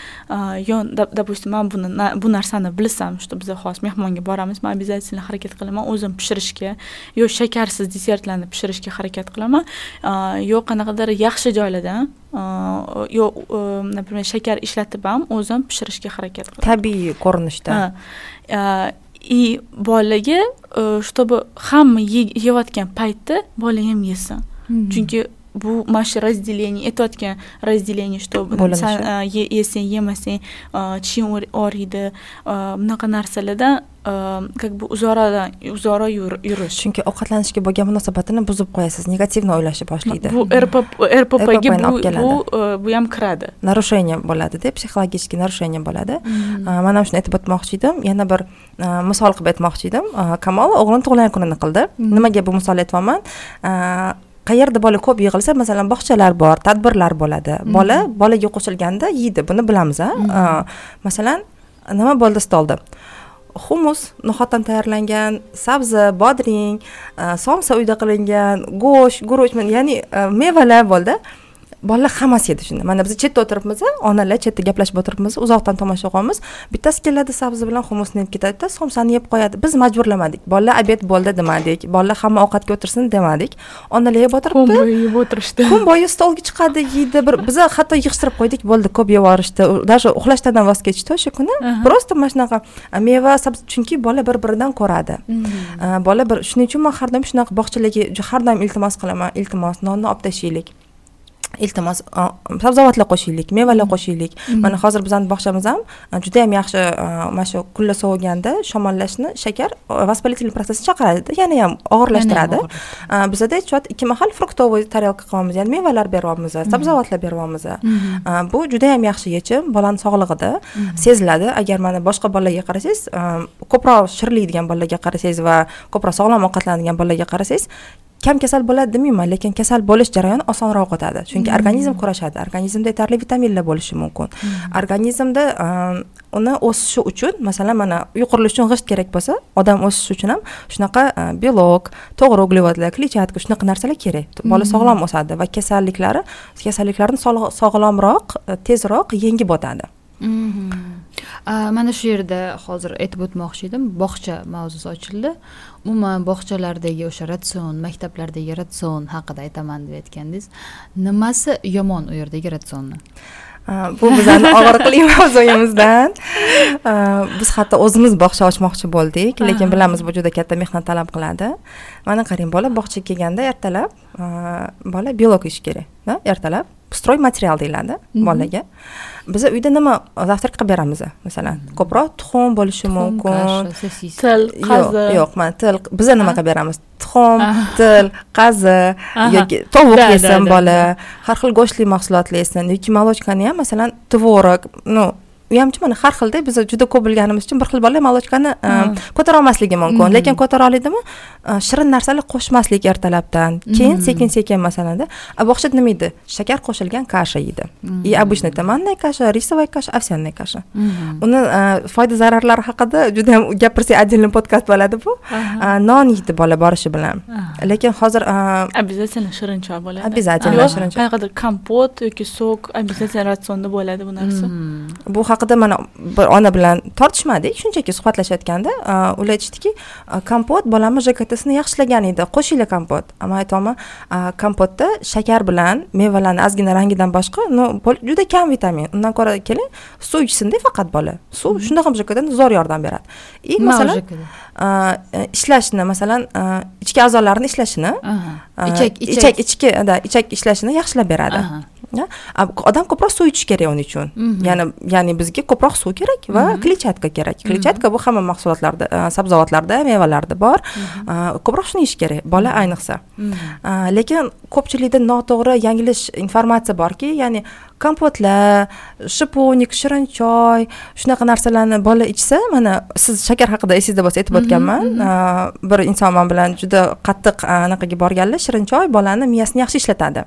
yo допустим man buni bu narsani bilsam что biza hozir mehmonga boramiz man обязательно harakat qilaman o'zim pishirishga. Yo shakarsiz desertlarni pishirishga harakat qilaman. Yo qanaqadir yaxshi joylardan yo например shakar ishlatib ham o'zim pishirishga harakat qilaman. Tabiiy ko'rinishda. И bolaga чтобы hamma yeyotgan paytda bola ham yesin chunki bu mana shu разделение aytayotgan разделение что san yesang yemasang tishing og'riydi bunaqa narsalardan как бы uzora uzora yurish chunki ovqatlanishga bo'lgan munosabatini buzib qo'yasiz negativni o'ylashni boshlaydi bu rppga bu bu ham kiradi нарушение bo'ladida psixologический нарушение bo'ladi man ham shuni aytib o'tmoqchi edim yana bir misol qilib aytmoqchi edim kamol o'g'lini tug'ilgan kunini qildi nimaga bu misolni aytyapman qayerda bola ko'p yig'ilsa masalan bog'chalar bor tadbirlar bo'ladi. Bola bolaga qo'shilganda yeydi buni bilamiz a masalan nima bo'ldi stolda? Xumus no'xatdan tayyorlangan sabzi bodring somsa uyda qilingan go'sht guruch ya'ni mevalar bo'ldi bolalar hammasi yedi shunda. Mana biz chetda o'tiribmiz onalar chetda gaplashib o'tiribmiz uzoqdan tomosha qilyapmiz bittasi keladi sabzi bilan humusni yeb ketadida somsani yeb qo'yadi. Biz majburlamadik. Bolalar obed bo'ldi demadik. Bolalar hamma ovqatga o'tirsin demadik. Onalar yeb o'tiribdi. Kun bo'yi yeb o'tirishdi. Kun bo'yi stolga chiqadi yeydi. Bir biza hatto yig'ishtirib qo'ydik bo'ldi ko'p yeb yuborishdi. Даже uxlashdan voz kechishdi o'sha kuni. Просто mana shunaqa meva sabzi chunki bola bir biridan ko'radi. Mm-hmm. bola bir shuning uchun man har doim shunaqa bog'chalarga har doim iltimos qilaman iltimos nonni olib tashlaylik iltimos sabzavotlar qo'shaylik mevalar qo'shaylik. Mana hozir bizani bog'chamiz ham juda yam yaxshi mana shu kunlar sovuganda shamollashni shakar воспалительный процессni chaqiradi yana ham og'irlashtiradi. bizada aytishyapti ikki mahal fruktovый tarelka qilyapmiz ya'ni mevalar beryapmiz sabzavotlar beryapmiz. Bu juda yam yaxshi yechim bolani sog'lig'ida seziladi. Agar mana boshqa bolalarga qarasangiz ko'proq shirinlik degan bolalarga qarasangiz va ko'proq sog'lom ovqatlanadigan bolalarga qarasangiz kam kasal bo'ladi demayman lekin kasal bo'lish jarayoni osonroq o'tadi. Chunki organizm kurashadi. Organizmda yetarli vitaminlar bo'lishi mumkin. Organizmda uni o'sishi uchun masalan mana uy qurilishi uchun g'isht kerak bo'lsa odam o'sishi uchun ham shunaqa belok to'g'ri uglevodlar kletchatka shunaqa narsalar kerak. Bola sog'lom o'sadi va kasalliklari kasalliklarni sog'lomroq tezroq yengib o'tadi mana shu yerda hozir aytib o'tmoqchi edim bog'cha mavzusi ochildi. Umuman bog'chalardagi o'sha ratsion maktablardagi ratsion haqida aytaman deb aytgandingiz nimasi yomon u yerdagi ratsionni? Bu bizani og'riqli *laughs* mavzuyimizdan. Biz hatto o'zimiz bog'cha ochmoqchi bo'ldik lekin bilamiz bu juda katta mehnat talab qiladi. Mana qarang bola bog'chaga kelganda ertalab bola belok yeyishi kerak ertalab stroy material deyiladi bolaga. Biza uyda nima завтрак qilib beramiz masalan ko'proq tuxum bo'lishi mumkin. til qazi yo'q mana til. Biza nima qilib beramiz? Tuxum til qazi yoki tovuq yesin bola. har xil go'shtli mahsulotlar yesin yoki молочкani ham masalan tvorog ну u hamchi mana har xilda biz juda ko'p bilganimiz uchun bir xil bola молочкani ko'tara olmasligi mumkin. Lekin ko'tara oladimi? Shirin narsalar qo'shmaslik ertalabdan. Keyin sekin sekin masalanda bog'cha nima yeydi shakar qo'shilgan kasha yeydi и обычный томанная каша рисовая каша овсяная каша uni foyda zararlari haqida juda ham gapirsak отдельный podkast bo'ladi bu. Non yeydi bola borishi bilan. Lekin hozir обязательно shirin choy bo'ladi. Обязательно shirin choy qanaqadir kompot yoki sok обязательно ratsionda bo'ladi bu narsa. Bu haqida mana bir ona bilan tortishmadik shunchaki suhbatlashayotganda ular aytishdiki kompot bolani jktsini yaxshilagan edi. Qo'shinglar kompot. Man aytyapman kompotda shakar bilan mevalarni ozgina rangidan boshqa ну juda kam vitamin. Undan ko'ra keling suv ichsinda faqat bola. Suv shunda ham jkdan zo'r yordam beradi. И masalan ishlashni masalan ichki a'zolarni ishlashini ichak ichak. ichki ichak ishlashini yaxshilab beradi. Odam ko'proq suv ichishi kerak uning uchun. Ya'ni ya'ni bizga ko'proq suv kerak va kletchatka kerak. Kletchatka bu hamma mahsulotlarda sabzavotlarda mevalarda bor. Ko'proq shuni yeyish kerak bola ayniqsa. Lekin ko'pchilikda noto'g'ri yanglish informatsiya borki ya'ni kompotlar shiponik shirin choy shunaqa narsalarni bola ichsa mana siz shakar haqida esingizda bo'lsa aytib o'tganman bir inson man bilan juda qattiq anaqaga borganlar shirin choy bolani miyasini yaxshi ishlatadi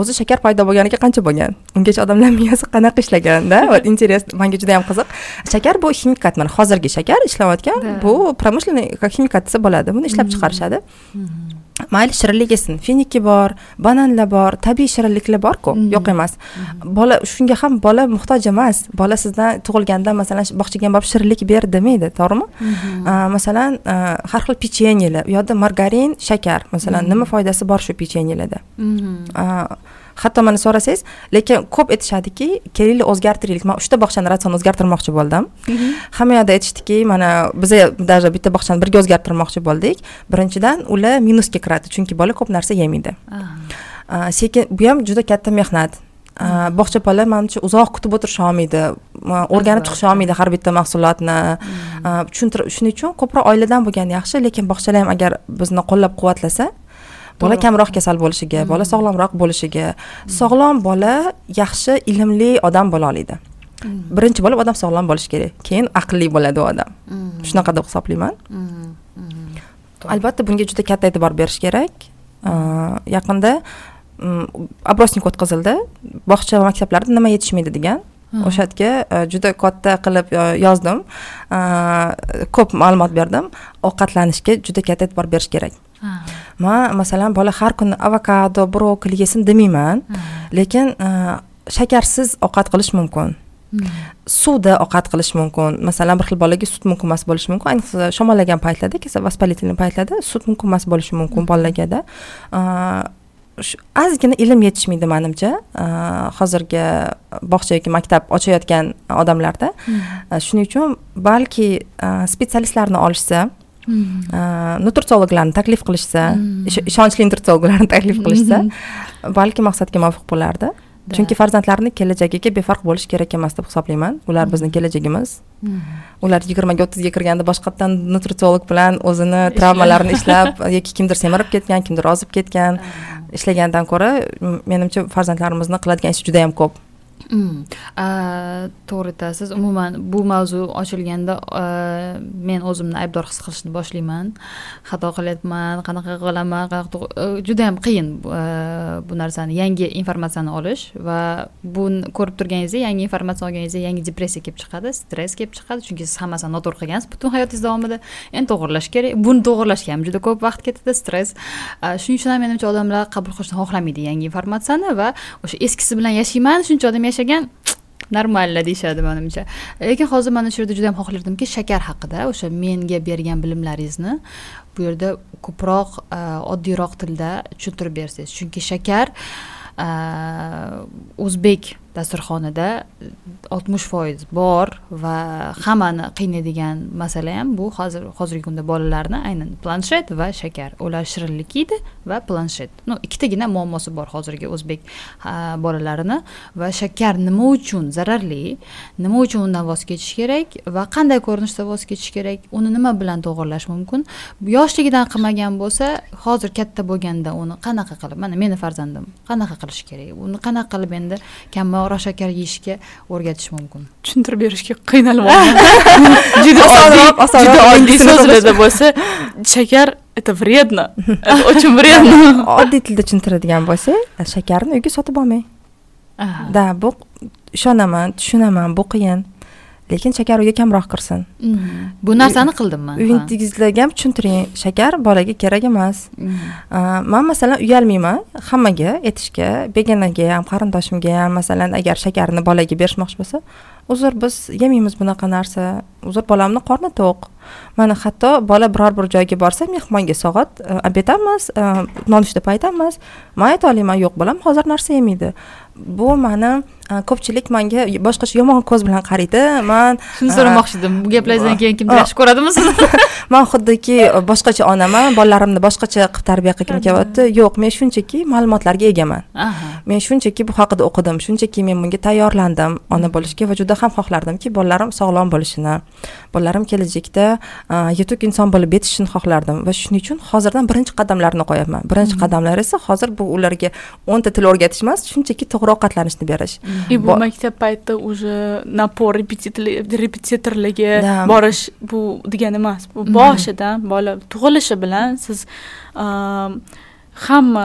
o'zi shakar paydo bo'lganiga qancha bo'lgan? Ungacha odamlar *laughs* miyasi qanaqa ishlaganda? *laughs* Вот интерес manga juda yam qiziq. Shakar bu ximikat mana hozirgi shakar ishlayotgan bu промышленный как ximikat desa bo'ladi. Buni ishlab chiqarishadi. Mayli shirinlik yesin. Finiki bor bananlar bor tabiiy shirinliklar borku. Yo'q emas. Bola shunga ham bola muhtoj emas. Bola sizdan tug'ilganda masalan bog'chaga borib shirinlik ber demaydi to'g'rimi? Masalan har xil pechenyelar u yoqda margarin shakar masalan nima foydasi bor shu pechenyelarda hatto mana so'rasangiz lekin ko'p aytishadiki kelinglar o'zgartiraylik. Man uchta bog'chani ratsion o'zgartirmoqchi bo'ldim. Hamma yoqda aytishdiki mana biza даже bitta bog'chani birga o'zgartirmoqchi bo'ldik. Birinchidan ular minusga kiradi chunki bola ko'p narsa yemaydi sekin bu ham juda katta mehnat. Bog'cha bola manimcha uzoq kutib o'tirisha olmaydi. O'rganib chiqisha olmaydi har bitta mahsulotni. Tushuntirib shuning uchun ko'proq oiladan bo'lgani yaxshi lekin bog'chalar ham agar bizni qo'llab quvvatlasa bola kamroq kasal bo'lishiga bola sog'lomroq bo'lishiga sog'lom bola yaxshi ilmli odam bo'la oladi. Birinchi bo'lib odam sog'lom bo'lishi kerak keyin aqlli bo'ladi u odam. Shunaqa deb hisoblayman. Albatta bunga juda katta e'tibor berish kerak. Yaqinda опросник o'tkazildi. Bog'cha va maktablarda nima yetishmaydi degan. O'sha yerga juda katta qilib yozdim. Ko'p ma'lumot berdim. Ovqatlanishga juda katta e'tibor berish kerak man masalan bola har kuni avokado brokoli yesin demayman lekin shakarsiz ovqat qilish mumkin. Suvda ovqat qilish mumkin. Masalan bir xil bolaga sut mumkin emas bo'lishi mumkin. Ayniqsa shamollagan paytlarda kasal воспалительный paytlarda sut mumkin emas bo'lishi mumkin bolalargada ozgina ilm yetishmaydi manimcha. Hozirgi bog'cha yoki maktab ochayotgan odamlarda. Shuning uchun balki spetsialistlarni olishsa nutritsiologlarni taklif qilishsa ishonchli nutritsiologlarni *laughs* taklif qilishsa balki maqsadga muvofiq bo'lardi. Chunki farzandlarni kelajagiga befarq bo'lish kerak emas deb hisoblayman. Ular bizni kelajagimiz. Ular yigirmaga o'ttizga kirganda boshqatdan nutritsiolog bilan o'zini travmalarini ishlab *laughs* yoki kimdir semirib ketgan kimdir ozib ketgan. Ishlagandan ko'ra menimcha farzandlarimizni qiladigan ishi juda yam ko'p. Mm. to'g'ri aytasiz umuman bu mavzu ochilganda men o'zimni aybdor his qilishni boshlayman. Xato qilyapman qanaqa qilaman qanaqa judayam qiyin bu narsani yangi informatsiyani olish va buni ko'rib turganingizda yangi informatsiya olganingizda yangi depressiya kelib chiqadi stress kelib chiqadi. Chunki siz hammasini noto'g'ri qilgansiz butun hayotingiz davomida. Endi to'g'irlash kerak. Buni to'g'irlashga ham juda ko'p vaqt ketadi stress. Shuning uchun ham menimcha odamlar qabul qilishni xohlamaydi yangi informatsiyani va o'sha eskisi bilan yashayman. Shuncha odam yashagan *tsk* normalno deyishadi manimcha. Lekin hozir mana shu yerda juda yam xohlardimki shakar haqida o'sha menga bergan bilimlaringizni bu yerda ko'proq e, oddiyroq tilda tushuntirib bersangiz. Chunki shakar e, o'zbek dasturxonida e, oltmish foiz bor va hammani qiynaydigan masala ham bu. Hozir hozirgi kunda bolalarni aynan planshet va shakar ular shirinlik yeydi va planshet. Ну ikkitagina muammosi bor hozirgi o'zbek bolalarini va shakar nima uchun zararli nima uchun undan voz kechish kerak va qanday ko'rinishda voz kechish kerak uni nima bilan to'g'irlash mumkin? Yoshligidan qilmagan bo'lsa hozir katta bo'lganda uni qanaqa qilib mana meni farzandim qanaqa qilish kerak uni qanaqa qilib endi kamroq kamroq shakar yeyishga o'rgatish mumkin. Tushuntirib berishga qiynalyapman *laughs* juda osonroq juda oddiy so'zlarda bo'lsa *laughs* shakar это вредно. Это очень вредно. *laughs* Oddiy tilda tushuntiradigan bo'lsak shakarni uyga sotib olmang. Да bu ishonaman tushunaman bu qiyin lekin shakar uyga kamroq kirsin. Mm-hmm. bu narsani qildim man uyingizlarga ham tushuntiring. Shakar bolaga kerak emas. Mm-hmm. man masalan uyalmayman. Hammaga aytishga begonaga ham qarindoshimga ham masalan agar shakarni bolaga berishmoqchi bo'lsa uzr biz yemaymiz bunaqa narsa. Uzr bolamni qorni to'q mana hatto bola biror bir joyga borsa mehmonga soat obed emas nonushta payti emas man ayta olaman yo'q bolam hozir narsa yemaydi bu mani ko'pchilik manga boshqacha yomon ko'z bilan qaraydi. Man shuni so'ramoqchi edim. Bu gaplaringizdan keyin kimdir yaxshi ko'radimi? Sizni *laughs* man xuddiki *laughs* boshqacha onaman bolalarimni boshqacha qilib tarbiya qilgim kelyapti. Yo'q men shunchaki ma'lumotlarga egaman. Men shunchaki bu haqida o'qidim. Shunchaki men bunga tayyorlandim ona bo'lishga va juda ham xohlardimki bolalarim sog'lom bo'lishini. Bolalarim kelajakda yetuk inson bo'lib yetishishini xohlardim va shuning uchun hozirdan birinchi qadamlarni qo'yyapman birinchi qadamlar esa hozir bu ularga o'nta til o'rgatish emas shunchaki to'g'ri ovqatlanishni berish и bu maktab payti уже напор repetitorlarga borish bu degani emas bu boshidan bola tug'ilishi bilan siz hamma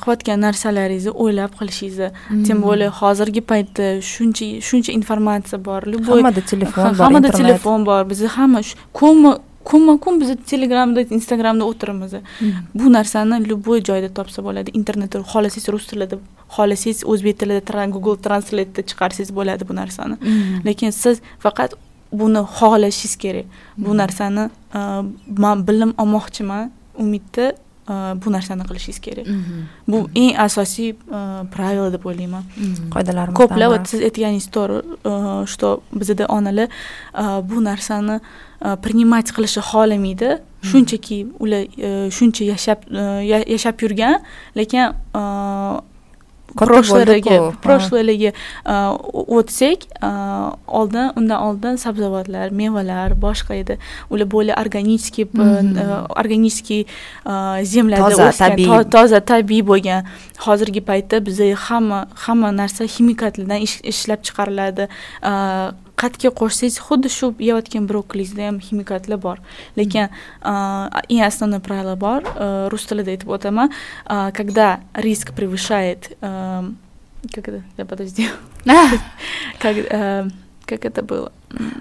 qilayotgan narsalaringizni o'ylab qilishingizni тем более hozirgi paytda shuncha shuncha informatsiya bor hammada telefon bor hammada telefon bor bizni hamma kunma kunma kun biz telegramda instagramda o'tiramiz bu narsani любой joyda topsa bo'ladi internetda xohlasangiz rus tilida xohlasangiz o'zbek tilida google translate'da chiqarsangiz bo'ladi bu narsani. Lekin siz faqat buni xohlashingiz kerak. Bu narsani man bilim olmoqchiman umidda bu narsani qilishingiz kerak. Bu eng asosiy правило deb o'ylayman. Qoidalarimiz ko'plab siz aytganingiz to'g'ri что bizada onalar bu narsani принимать qilishni xohlamaydi. Shunchaki ular shuncha yashab yashab yurgan lekin прошлыйлariga прошлыйлariga o'tsak oldin undan oldin sabzavotlar mevalar boshqa edi ular более органический органический земляda toza tabiiy toza tabiiy bo'lgan hozirgi paytda biza hamma hamma narsa ximikatlardan ishlab chiqariladi qatga qo'shsangiz xuddi shu yeyotgan brokolingizda ham ximikatlar bor. Lekin eng основной правило bor rus tilida aytib o'taman. Когда риск превышает как это? Я подожди. *laughs* Как как это было?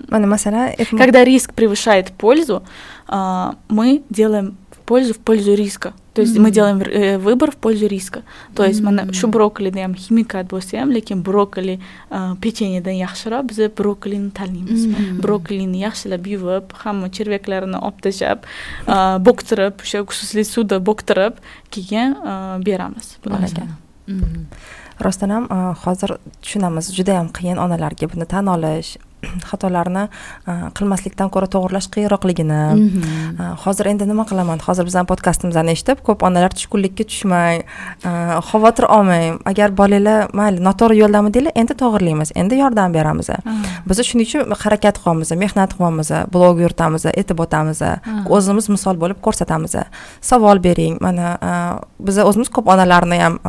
Masalan когда риск превышает пользу мы делаем пользу в пользу риска то есть мы делаем э, выбор в пользу риска. То есть mana shu brokolida ham ximikat bo'lsa ham lekin brokoli pechenyedan yaxshiroq biz brokolini tanlaymiz brokolini yaxshilab yuvib hamma chervaklarini olib tashlab bo'ktirib o'sha xususli suvda bo'ktirib keyin beramiz rostdan ham hozir tushunamiz juda yam qiyin onalarga buni tan olish *clears throat* xatolarni qilmaslikdan ko'ra to'g'irlash qiyinroqligini hozir endi nima qilaman? Hozir bizani podkastimizni eshitib ko'p onalar tushkunlikka tushmang xavotir olmang agar bolanglar mayli noto'g'ri yo'ldamidinglar endi to'g'irlaymiz endi yordam beramiz. Biz shuning uchun harakat qilyapmiz mehnat qilyapmiz blog yuritamiz aytib o'tamiz. O'zimiz misol bo'lib ko'rsatamiz. Savol bering mana biz o'zimiz ko'p onalarni ham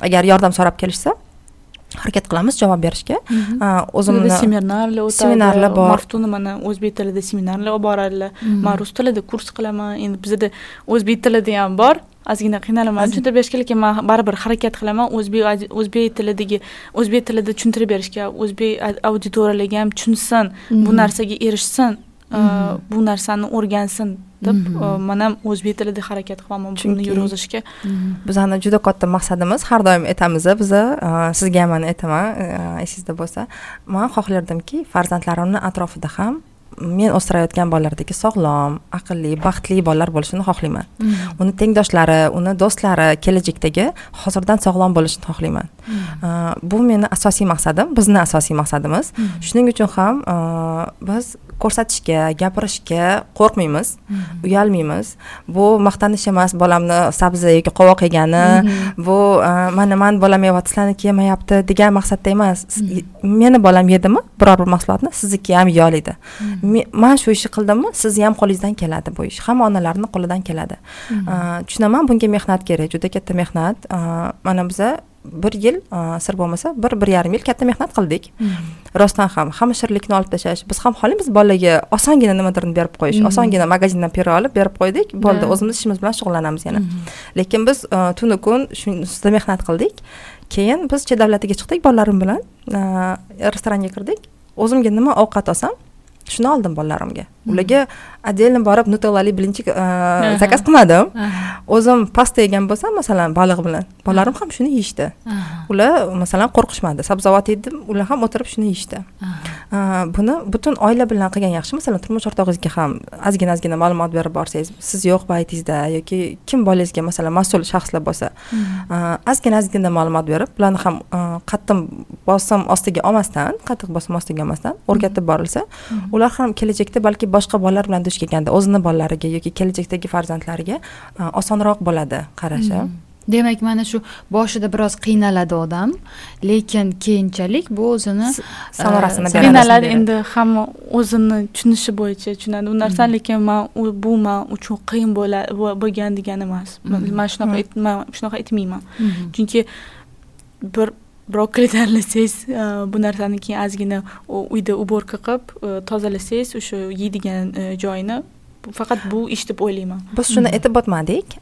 agar yordam so'rab kelishsa harakat qilamiz javob berishga. O'zimni seminarlar o'tadi seminarlar bor. Maftuna mana o'zbek tilida seminarlar olib boradilar. Man rus tilida kurs qilaman endi bizada o'zbek tilida ham bor. Ozgina qiynalaman. Tushuntirib berishga lekin man baribir harakat qilaman o'zbek o'zbek tilidagi o'zbek tilida tushuntirib berishga o'zbek auditoriyalarga ham tushunsin bu narsaga erishsin bu narsani o'rgansin deb man ham o'zbek tilida harakat qilaman buni yurg'izishga bizani juda katta maqsadimiz har doim aytamiz biza sizga ham mana aytaman esingizda bo'lsa man xohlardimki farzandlarimni atrofida ham men o'stirayotgan bolalardagi sog'lom aqlli baxtli bolalar bo'lishini xohlayman mm. uni tengdoshlari uni do'stlari kelajakdagi hozirdan sog'lom bo'lishini xohlayman mm. bu meni asosiy maqsadim bizni asosiy maqsadimiz mm. shuning uchun ham biz ko'rsatishga gapirishga qo'rqmaymiz uyalmaymiz. Bu maqtanish emas bolamni sabzi yoki qovoq yegani bu mana mani bolam yeyapti sizlarniki yemayapti degan maqsadda emas. Meni bolam yedimi biror bir mahsulotni sizniki ham yeya oladi man shu ishni qildimmi sizni ham qo'lingizdan keladi bu ish hamma onalarni qo'lidan keladi. Tushunaman bunga mehnat kerak juda katta mehnat. Mana biza bir yil sir bo'lmasa bir bir yarim yil katta mehnat qildik. Rostdan ham hamma shirinlikni olib tashlash biz ham xohlaymiz bolaga osongina nimadirni berib qo'yish osongina magazindan piro olib berib qo'ydik. Bo'ldi o'zimiz ishimiz bilan shug'ullanamiz yana. Lekin biz tunu kun shu ustida mehnat qildik. Keyin biz chet davlatiga chiqdik bolalarim bilan restoranga kirdik. O'zimga nima ovqat olsam shuni oldim bolalarimga ularga отдельно borib nutellali blinchik zakaz qilmadim. O'zim pasta yegan bo'lsam masalan baliq bilan. Bolalarim ham shuni yeyishdi. Ular masalan qo'rqishmadi. Sabzavot yedim ular ham o'tirib shuni yeyishdi. Buni butun oila bilan qilgan yaxshi. Masalan turmush o'rtog'ingizga ham ozgina ozgina ma'lumot berib borsangiz siz yo'q paytingizda yoki kim bolangizga masalan mas'ul shaxslar bo'lsa ozgina ozgina ma'lumot berib ularni ham qattiq bosim ostiga olmasdan qattiq bosim ostiga olmasdan o'rgatib borilsa ular ham kelajakda balki boshqa bolalar bilan duch kelganda o'zini bolalariga yoki kelajakdagi farzandlariga osonroq bo'ladi qarashi demak mana shu boshida biroz qiynaladi odam lekin keyinchalik bu o'zini samorasini beradi. Qiynaladi endi hamma o'zini tushunishi bo'yicha tushunadi. U narsani lekin man bu man uchun qiyin bo'lgan degani emas. Man shunaqa man shunaqa aytmayman. Chunki bir brokoli tanlasangiz bu narsani keyin ozgina uyda уборка qilib tozalasangiz o'sha yeydigan joyini faqat bu ish deb o'ylayman. Biz shuni aytib o'tmadik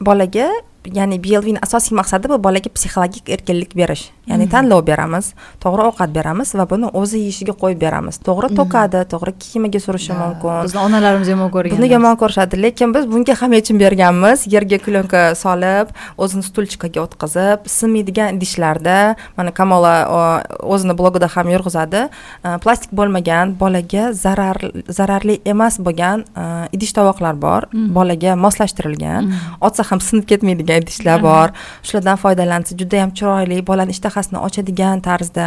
bolaga ya'ni blvni asosiy maqsadi bu bolaga psixologik erkinlik berish. Ya'ni tanlov beramiz to'g'ri ovqat beramiz va buni o'zi yeyishiga qo'yib beramiz. To'g'ri to'kadi to'g'ri kiyimiga surishi mumkin. bizni onalarimiz yomon ko'rgan buni yomon ko'rishadi lekin biz bunga ham yechim berganmiz. Yerga klyonka solib o'zini stulchikaga o'tkazib sinmaydigan idishlarda mana kamola o'zini blogida ham yurg'izadi plastik bo'lmagan bolaga zarar zararli emas bo'lgan idish tovoqlar bor. Bolaga moslashtirilgan. Otsa ham sinib ketmaydigan idishlar bor. Shulardan foydalansa juda yam chiroyli bolani ishtahasini ochadigan tarzda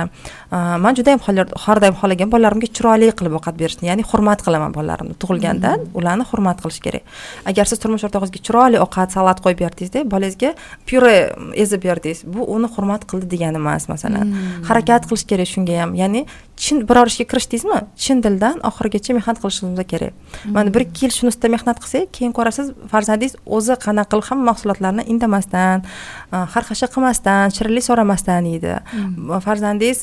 man juda yam har doim xohlagan bolalarimga chiroyli qilib ovqat berishni ya'ni hurmat qilaman bolalarimni tug'ilgandan ularni hurmat qilish kerak agar siz turmush o'rtog'ingizga chiroyli ovqat salat qo'yib berdingizda bolangizga pyure ezib berdingiz bu uni hurmat qildi degani emas masalan harakat qilish kerak shunga ham ya'ni chin biror ishga kirishdingizmi chin dildan oxirigacha mehnat qilishingiz kerak mana bir ikki yil shuni ustida mehnat qilsak keyin ko'rasiz farzandingiz o'zi qanaqa qilib hamma mahsulotlarni indamasdan xarxasha qilmasdan shirinlik so'ramasdan yeydi farzandingiz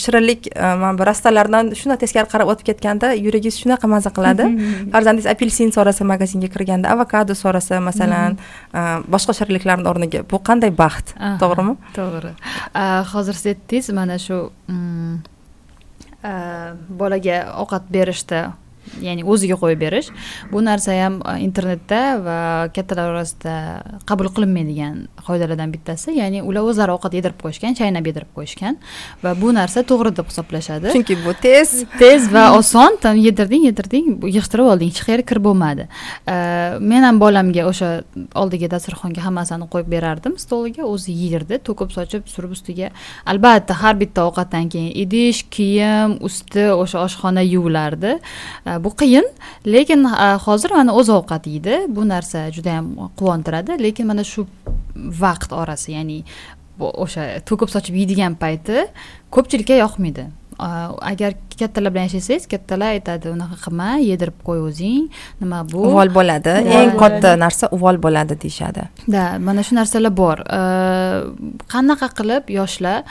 shirinlik mana bu rastalardan shunday teskari qarab o'tib ketganda yuragingiz shunaqa maza qiladi. *laughs* Farzandingiz apelsin so'rasa magazinga kirganda avokado so'rasa masalan hmm. boshqa shirinliklarni o'rniga bu qanday baxt? To'g'rimi? to'g'ri. Hozir siz aytdingiz mana shu mm, bolaga ovqat berishda ya'ni o'ziga qo'yib berish. Bu narsa ham e, internetda va kattalar orasida qabul qilinmaydigan qoidalardan bittasi ya'ni ular o'zlari ovqat yedirib qo'yishgan chaynab yedirib qo'yishgan va bu narsa to'g'ri deb hisoblashadi. Chunki bu tez. Tez va oson yedirding yedirding yig'ishtirib olding hech qayerga kirib bo'lmadi. E, men ham bolamga o'sha oldiga dasturxonga hammasini qo'yib berardim. Stoliga o'zi yerdi to'kib sochib surib ustiga. Albatta har bitta ovqatdan keyin idish kiyim usti o'sha oshxona yuvilardi e, bu qiyin. Lekin hozir mana o'zi ovqat yeydi bu narsa juda yam quvontiradi. Lekin mana shu vaqt orasi ya'ni o'sha to'kib sochib yeydigan payti ko'pchilikka yoqmaydi. Agar kattalar bilan yashasangiz kattalar aytadi unaqa qilma yedirib qo'y o'zing. Nima bu? Uvol bo'ladi. Eng katta narsa uvol bo'ladi deyishadi. Да mana shu narsalar bor. Qanaqa qilib yoshlar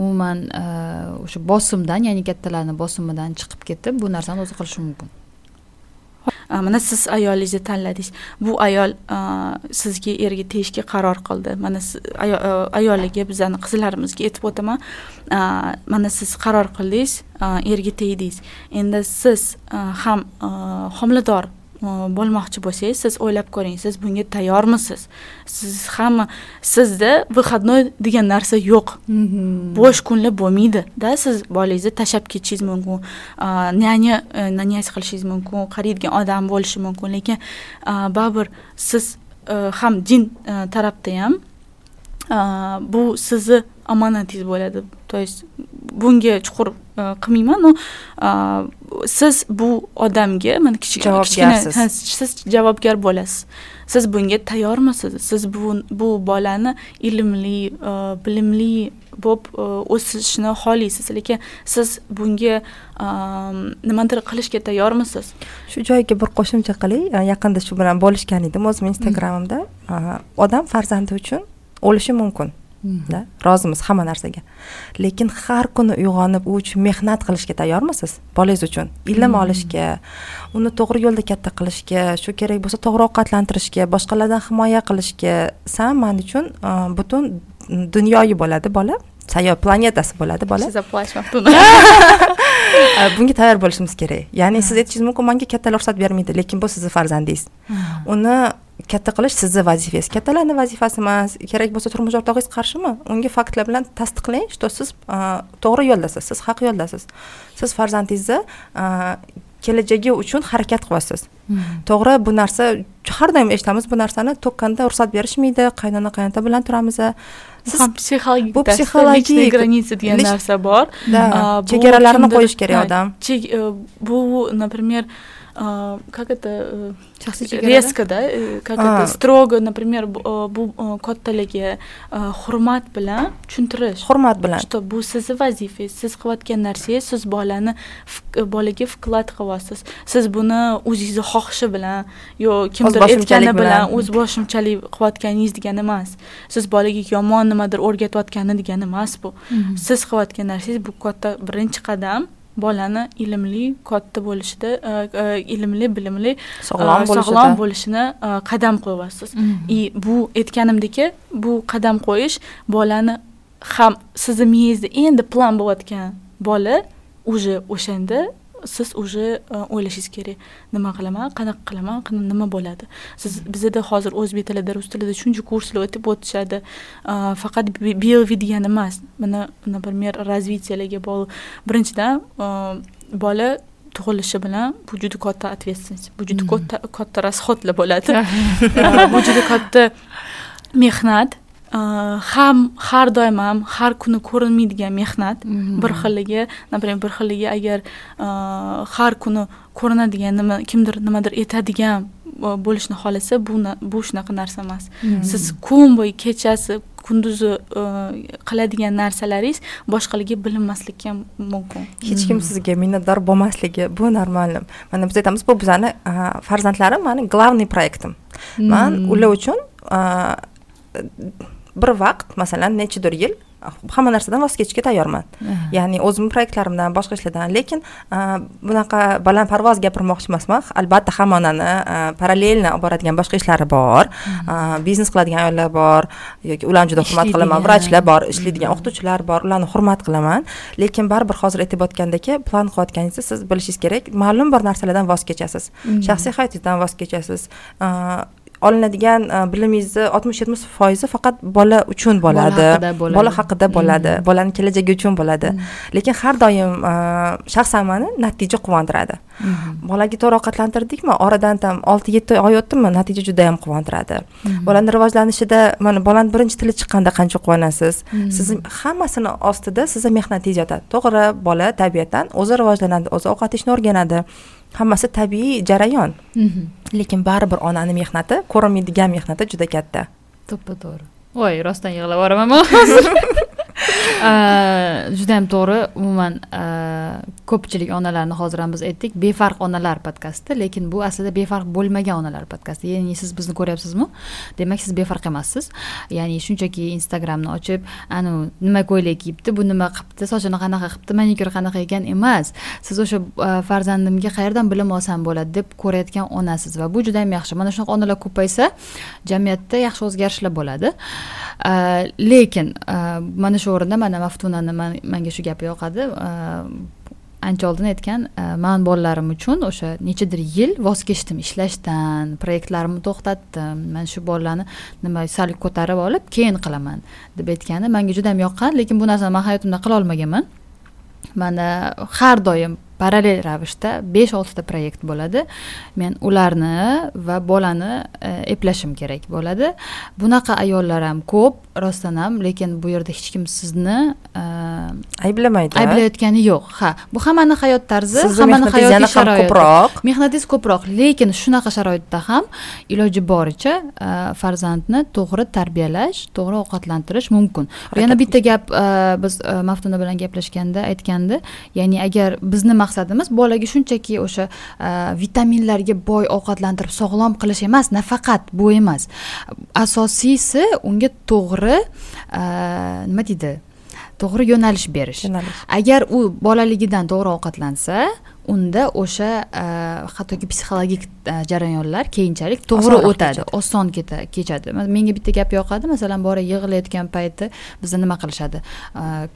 umuman e, o'sha bosimdan ya'ni kattalarni bosimidan chiqib ketib bu narsani o'zi qilishi mumkin. Mana siz ayolingizni tanladingiz. Bu ayol e, sizga erga tegishga qaror qildi. Mana e, ayoliga bizani qizlarimizga aytib o'taman. Mana siz qaror qildingiz erga tegdingiz. Endi siz ham homilador bo'lmoqchi bo'lsangiz siz o'ylab ko'ring siz bunga tayyormisiz? Siz hamma sizda выходной degan narsa yo'q. Mhm. bo'sh kunlar bo'lmaydida. Siz bolangizni tashlab ketishingiz mumkin nyanya nanyasi qilishingiz mumkin qaraydigan odam bo'lishi mumkin. Lekin baribir siz ham din tarafda ham bu sizni omonatingiz bo'ladi. То есть bunga chuqur qilmayman но siz bu odamga mana javobgarsiz siz javobgar bo'lasiz siz bunga tayyormisiz siz bu bu bolani ilmli bilimli bo'lib o'sishini xohlaysiz lekin siz bunga nimadir qilishga tayyormisiz shu joyiga bir qo'shimcha qilay yaqinda shu bilan bo'lishgan edim o'zim instagramimda odam farzandi uchun o'lishi mumkin da rozimiz hamma narsaga. Lekin har kuni uyg'onib u uchun mehnat qilishga tayyormisiz? Bolangiz uchun. Ilm olishga uni to'g'ri yo'lda katta qilishga shu kerak bo'lsa to'g'ri ovqatlantirishga boshqalardan himoya qilishga san man uchun butun dunyoyi bo'ladi bola. Sayyor planetasi bo'ladi bola. *laughs* *laughs* Bunga tayyor bo'lishimiz kerak. Ya'ni siz aytishingiz mumkin manga kattalar ruxsat bermaydi lekin bu sizni farzandingiz. Uni katta qilish sizni vazifangiz. Kattalarni vazifasi emas kerak bo'lsa turmush o'rtog'ingiz qarshimi unga faktlar bilan tasdiqlang что siz to'g'ri yo'ldasiz siz haq yo'ldasiz. Siz farzandingizni kelajagi uchun harakat qilyapsiz to'g'ri bu narsa har doim eshitamiz bu narsani. To'kkanda ruxsat berishmaydi qaynona qaynota bilan turamiz. Siz psixologik bu psixologik граница degan narsa bor. chegaralarini qo'yish kerak odam. Bu например как это резко да? Как это строго например bu kattalarga hurmat bilan tushuntirish hurmat bilan что bu sizni vazifangiz siz qilayotgan narsangiz siz bolani bolaga vklad qilyapsiz siz buni o'zingizni xohishi bilan yo kimdir aytgani bilan o'z boshimchalik qilayotganingiz degani emas siz bolaga yomon nimadir o'rgatayotgani degani emas bu siz qilayotgan narsangiz bu katta birinchi qadam bolani ilmli katta bo'lishida e, e, ilmli bilimli sog'lom e, sog'lom bo'lishini qadam qo'yyapsiz и bu aytganimdek bu qadam qo'yish bolani ham sizni miyangizda endi plan bo'layotgan bola уже o'shanda siz уже e, o'ylashingiz kerak. Nima qilaman qanaqa qilaman nima bo'ladi? Siz bizada hozir o'zbek tilida rus tilida shuncha kurslar o'tib o'tishadi. E, faqat белви degani emas mana например развитияларga bog'liq. Birinchidan e, bola tug'ilishi bilan bu juda katta ответственность bu juda katta katta расходlar bo'ladi. *laughs* Bu juda katta mehnat ham har doim ham har kuni ko'rinmaydigan mehnat mhm. bir xilligi например bir xilligi agar har kuni ko'rinadigan nima kimdir nimadir aytadigan bo'lishni xohlasa bu bu shunaqa narsa emas mhm. siz kun bo'yi kechasi kunduzi qiladigan narsalaringiz boshqalarga bilinmasligi ham mumkin hech kim sizga minnatdor bo'lmasligi bu normal mana biz aytamiz bu bizani farzandlarim mani главный proyektim man mhm. ular uchun bir vaqt masalan nechidir yil hamma narsadan voz kechishga tayyorman. Ya'ni o'zimni proyektlarimdan boshqa ishlardan lekin bunaqa balandparvoz gapirmoqchi emasman. Albatta hamma onani parallelni olib boradigan boshqa ishlari bor biznes qiladigan ayollar bor yoki ularni juda hurmat qilaman vrachlar bor ishlaydigan o'qituvchilar bor ularni hurmat qilaman. Lekin baribir hozir aytib o'tgandek plan qilayotganingizda siz bilishingiz kerak ma'lum bir narsalardan voz kechasiz. Shaxsiy hayotingizdan voz kechasiz olinadigan e, bilimingizni oltmish yetmish foizi faqat bola uchun bo'ladi. bola haqida bo'ladi. Mm. bolani kelajagi uchun bo'ladi. Mm. lekin har doim e, shaxsan mani natija quvontiradi. Mm. bolaga to'g'ri ovqatlantirdikmi? Oradan tam olti yetti oy o'tdimi? Natija juda yam quvontiradi bolani rivojlanishida mana bolani birinchi tili chiqqanda qancha quvonasiz? Sizni hammasini ostida sizni mehnatingiz yotadi to'g'ri bola tabiatan o'zi rivojlanadi o'zi ovqat yeyishni o'rganadi hammasi tabiiy jarayon. Mhm. lekin baribir onani mehnati ko'rinmaydigan mehnati juda katta. To'ppa to'g'ri. Voy rostdan yig'lab yuboraman hozir *laughs* *laughs* Э, juda ham to'g'ri umuman э, ko'pchilik onalarni hozir ham biz aytdik befarq onalar podkasti lekin bu aslida befarq bo'lmagan onalar podkasti ya'ni siz bizni ko'ryapsizmi? Demak siz befarq emassiz. Ya'ni shunchaki instagramni ochib anavi nima ko'ylak kiyibdi bu nima qilibdi sochini qanaqa qilibdi manikyur qanaqa ekan emas. Siz o'sha e, farzandimga qayerdan bilim olsam bo'ladi deb ko'rayotgan onasiz va bu juda ham yaxshi. Mana shunaqa onalar ko'paysa jamiyatda yaxshi o'zgarishlar bo'ladi. Э, lekin mana shu o'rinda mana maftunani manga shu gapi yoqadi. Ancha oldin aytgan man bolalarim uchun o'sha nechadir yil voz kechdim ishlashdan proyektlarimni to'xtatdim. Mana shu bolalarni nima sal ko'tarib olib keyin qilaman deb aytgani manga juda yam yoqqan lekin bu narsani man hayotimda qila olmaganman mana har doim parallel ravishda besh oltita proyekt bo'ladi. Men ularni va bolani e, eplashim kerak bo'ladi. Bunaqa ayollar ham ko'p rostdan ham lekin bu yerda hech kim sizni e, ayblamaydi ayblayotgani yo'q. Ha bu hammani hayot tarzi hammani hayotiy sharoiti. ko'proq. Mehnatingiz ko'proq lekin shunaqa sharoitda ham iloji boricha e, farzandni to'g'ri tarbiyalash to'g'ri ovqatlantirish mumkin. Yana bitta gap biz maftuna bilan gaplashganda aytgandi ya'ni agar bizni maqsadimiz? Bolaga shunchaki o'sha vitaminlarga boy ovqatlantirib sog'lom qilish emas nafaqat bu emas. Asosiysi unga to'g'ri nima deydi? To'g'ri yo'nalish berish. Agar u bolaligidan to'g'ri ovqatlansa unda o'sha hattoki psixologik jarayonlar keyinchalik to'g'ri o'tadi oson kechadi. Menga bitta gap yoqadi masalan bola yig'layotgan payti bizda nima qilishadi?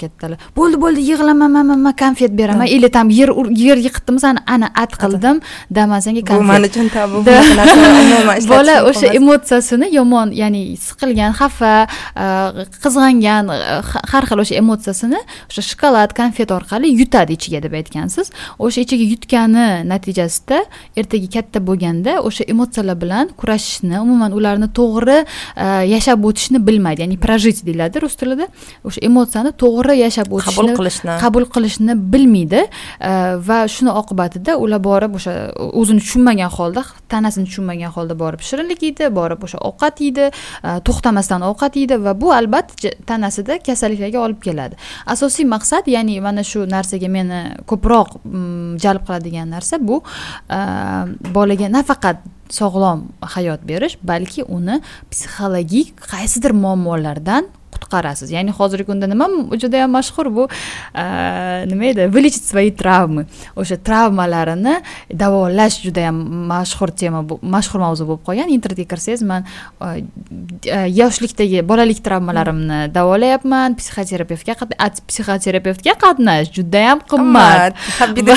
Kattalar bo'ldi bo'ldi yig'lama man man konfet beraman. Или там yer yer yiqitdimi sani ana at qildim damasanga konfet. bu man uchun tabu *laughs* *laughs* bola o'sha emotsiyasini yomon ya'ni siqilgan xafa qizg'angan har xil o'sha emotsiyasini o'sha shokolad konfet orqali yutadi ichiga deb aytgansiz. O'sha ichiga yutgani natijasida ertaga katta bo'lganda o'sha emotsiyalar bilan kurashishni umuman ularni to'g'ri e, yashab o'tishni bilmaydi ya'ni прожить deyiladi rus tilida. O'sha emotsiyani to'g'ri yashab o'tishni qabul qilishni. qabul qilishni bilmaydi e, va shuni oqibatida ular borib o'sha o'zini tushunmagan holda tanasini tushunmagan holda borib shirinlik yeydi borib o'sha ovqat yeydi e, to'xtamasdan ovqat yeydi va bu albatta tanasida kasalliklarga olib keladi. Asosiy maqsad ya'ni mana shu narsaga meni ko'proq jalb qiladigan narsa bu e, bolaga nafaqat sog'lom hayot berish balki uni psixologik qaysidir muammolardan qutqarasiz. Ya'ni hozirgi kunda nima judayam mashhur bu nima edi? Вылечить свои travмы o'sha travmalarini davolash judayam mashhur tema mashhur mavzu bo'lib qolgan. Internetga kirsangiz man yoshlikdagi bolalik travmalarimni davolayapman. Psixoterapevtga psixoterapevtga qatnash judayam qimmat.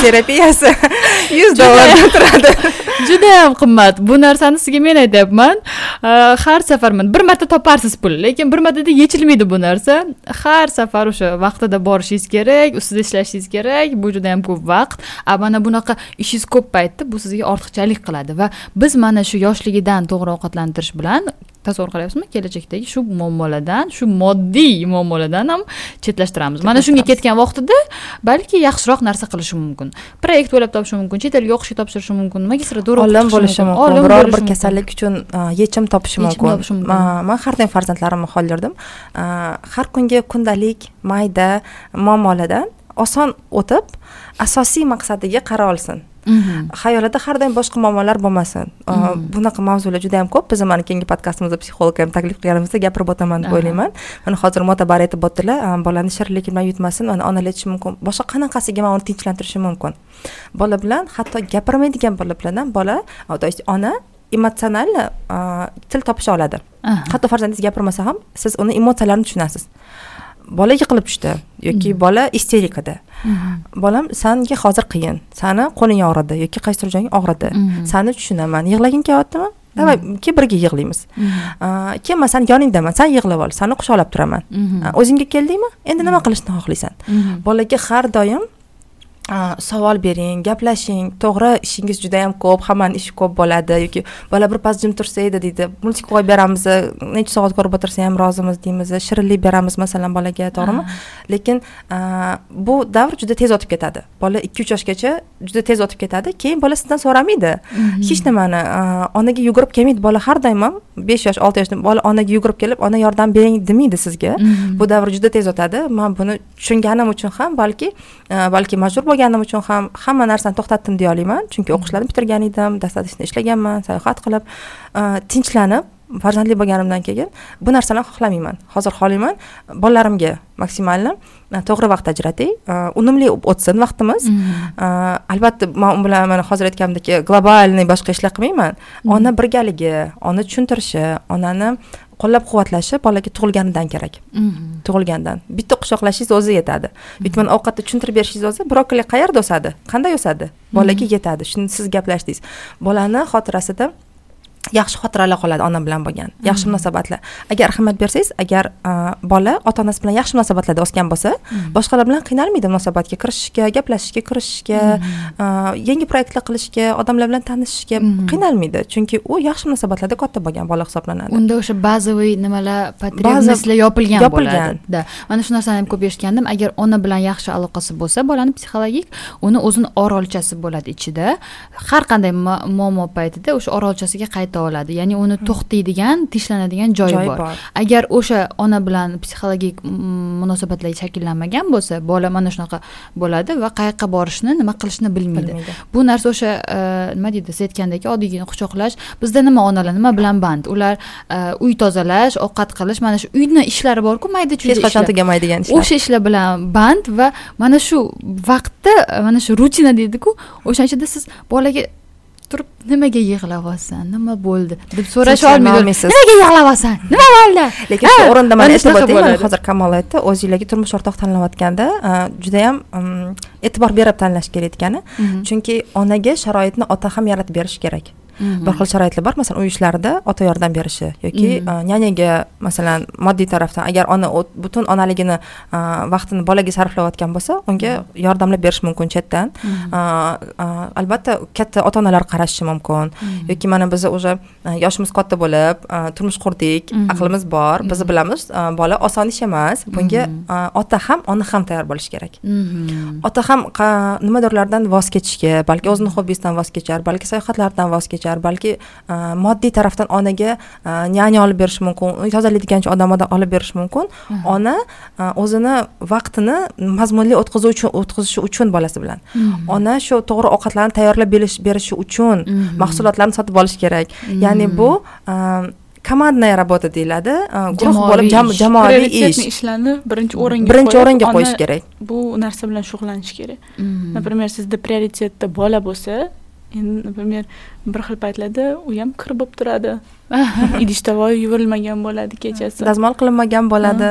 Terapiyasi *laughs* yuz dollardan turadi *laughs* judayam qimmat. Bu narsani sizga men aytyapman. Har safar bir marta toparsiz pul lekin bir martada yechilmaydi bo'lmaydi bu narsa. Har safar o'sha vaqtida borishingiz kerak ustida ishlashingiz kerak bu juda yam ko'p vaqt. A mana bunaqa ishingiz ko'p paytda bu sizga ortiqchalik qiladi va biz mana shu yoshligidan to'g'ri ovqatlantirish bilan tasavvur qilyapsizmi? Kelajakdagi shu muammolardan shu moddiy muammolardan ham chetlashtiramiz. Mana shunga ketgan vaqtida balki yaxshiroq narsa qilishi mumkin. Proyekt o'ylab topishi mumkin chet elga o'qishga topshirishi mumkin magistratura olim bo'lishi mumkin biror bir kasallik uchun yechim topishi mumkin. man har doim farzandlarimni hol yurdim har kungi kundalik mayda muammolardan oson o'tib asosiy maqsadiga qara olsin xayolida har doim boshqa muammolar bo'lmasin. Bunaqa mavzular juda yam ko'p. Biz mana keyingi podkastimizda psixolog ham taklif qilganimizda gapirib o'taman deb o'ylayman. Mana hozir motabar aytib o'tdilar bolani shirinlik bilan yutmasin uni onalar aytishi mumkin. Boshqa qanaqasiga man uni tinchlantirishim mumkin? Bola bilan hatto gapirmaydigan bola bilan bola то есть ona emotsional til topisha oladi. Hatto farzandingiz gapirmasa ham siz uni emotsiyalarini tushunasiz. Bola yiqilib tushdi yoki bola isterikada bolam sanga hozir qiyin. Sani qo'ling og'ridi yoki qaysidir joying og'ridi. Sani tushunaman. Yig'laging kelyaptimi давай kel birga yig'laymiz. Kel man sani yoningdaman. San yig'lab ol. Sani quchoqlab turaman. O'zingga keldingmi? Endi nima qilishni xohlaysan? Bolaga har doim savol bering gaplashing. To'g'ri ishingiz juda yam ko'p hammani ishi ko'p bo'ladi. Yoki bola birpas jim tursa edi deydi. Multik qo'yib beramiz necha soat ko'rib o'tirsa ham rozimiz deymiz. Shirinlik beramiz masalan bolaga to'g'rimi? Lekin bu davr juda tez o'tib ketadi. Bola ikki uch yoshgacha juda tez o'tib ketadi. Keyin bola sizdan so'ramaydi. Mhm. hech nimani onaga yugurib kelmaydi bola har doim ham. Besh yosh olti yoshda bola onaga yugurib kelib ona yordam bering demaydi sizga. Mhm. bu davr juda tez o'tadi. Man buni tushunganim uchun ham balki balki majbur bo'lganim uchun ham hamma narsani to'xtatdim deya olmayman chunki o'qishlarni bitirgan edim достаточно ishlaganman sayohat qilib tinchlanib farzandli bo'lganimdan keyin bu narsalarni xohlamayman. Hozir xohlayman bolalarimga maksimalni to'g'ri vaqt ajrating unumli o'tsin vaqtimiz. Albatta man u bilan mana hozir aytganimdek globalniy boshqa ishlar qilmayman. Ona birgaligi ona tushuntirishi onani qo'llab quvvatlashi bolaga tug'ilganidan kerak. Mhm. tug'ilgandan. Bitta quchoqlashingiz o'zi yetadi. Yoki mana ovqatni tushuntirib berishingiz o'zi brokoli qayerda o'sadi? Qanday o'sadi? Bolaga mhm. yetadi. Shuni siz gaplashdingiz. Bolani xotirasida yaxshi xotiralar qoladi ona bilan bo'lgan. Yaxshi hmm. munosabatlar. Agar ahamiyat bersangiz agar bola ota onasi bilan yaxshi munosabatlarda o'sgan bo'lsa hmm. boshqalar bilan qiynalmaydi munosabatga kirishishga gaplashishga kirishishga hmm. yangi proyektlar qilishga odamlar bilan tanishishga qiynalmaydi. Chunki u yaxshi munosabatlarda katta bo'lgan bola hisoblanadi. Unda o'sha bazaviy nimalar потребностьlar yopilgan yopilgan. да mana shu narsani ham ko'p eshitgandim. Agar ona bilan yaxshi aloqasi bo'lsa bolani psixologik uni o'zini orolchasi bo'ladi ichida. Har qanday muammo paytida o'sha orolchasiga qayta oladi. Ya'ni uni hmm. to'xtaydigan tinchlanadigan joyi bor. agar o'sha ona bilan psixologik munosabatlar shakllanmagan bo'lsa bola mana shunaqa bo'ladi va qayoqqa borishni nima qilishni bilmaydi. Bu narsa o'sha e, nima deydi siz aytgandek oddiygina quchoqlash. Bizda nima onalar nima bilan band? Ular e, uy tozalash ovqat qilish mana shu uyni ishlari borku mayda chuyda hech qachon tugamaydigan ishlar. O'sha ishlar bilan band va mana shu vaqtda mana shu rutina deydiku o'shaning ichida siz bolaga turib nimaga yig'layapsan nima bo'ldi? deb so'rasha olmaysiz nimaga yig'layapsan nima bo'ldi? Lekin shu o'rinda man aytib o'tay mana hozir kamol aytdi o'zinglarga turmush o'rtoq tanlayotganda judayam e'tibor berib tanlash kerak ekani mhm. chunki onaga sharoitni ota ham yaratib berishi kerak bir xil sharoitlar bor. Masalan uy ishlarida ota yordam berishi yoki nyanyaga masalan moddiy tarafdan agar ona butun onaligini vaqtini bolaga sarflayotgan bo'lsa unga yordamlab berish mumkin chetdan. Albatta katta ota onalar qarashi mumkin. Yoki mana biz уже yoshimiz katta bo'lib turmush qurdik aqlimiz bor biz bilamiz bola oson ish emas. Bunga ota ham ona ham tayyor bo'lishi kerak. Ota ham nimadirlardan voz kechishga balki o'zini hobbisidan voz kechar balki sayohatlardan voz kechar kechar balki moddiy tarafdan onaga nyanya olib berishi mumkin uy tozalaydigan odam olib berishi mumkin. Ona o'zini vaqtini mazmunli o'tkazuvchi o'tkazishi uchun bolasi bilan. Ona shu to'g'ri ovqatlarni tayyorlab berishi uchun mahsulotlarni sotib olish kerak. Ya'ni bu komandная работа deyiladi. Guruh bo'lib jamoaviy ish. ishlarni birinchi o'ringa birinchi o'ringa qo'yish kerak. bu narsa bilan shug'ullanish kerak. Например sizda prioritetda bola bo'lsa endi например bir xil paytlarda u ham kir bo'lib turadi. *laughs* Idish tovoq yuvilmagan bo'ladi kechasi. Dazmol qilinmagan bo'ladi.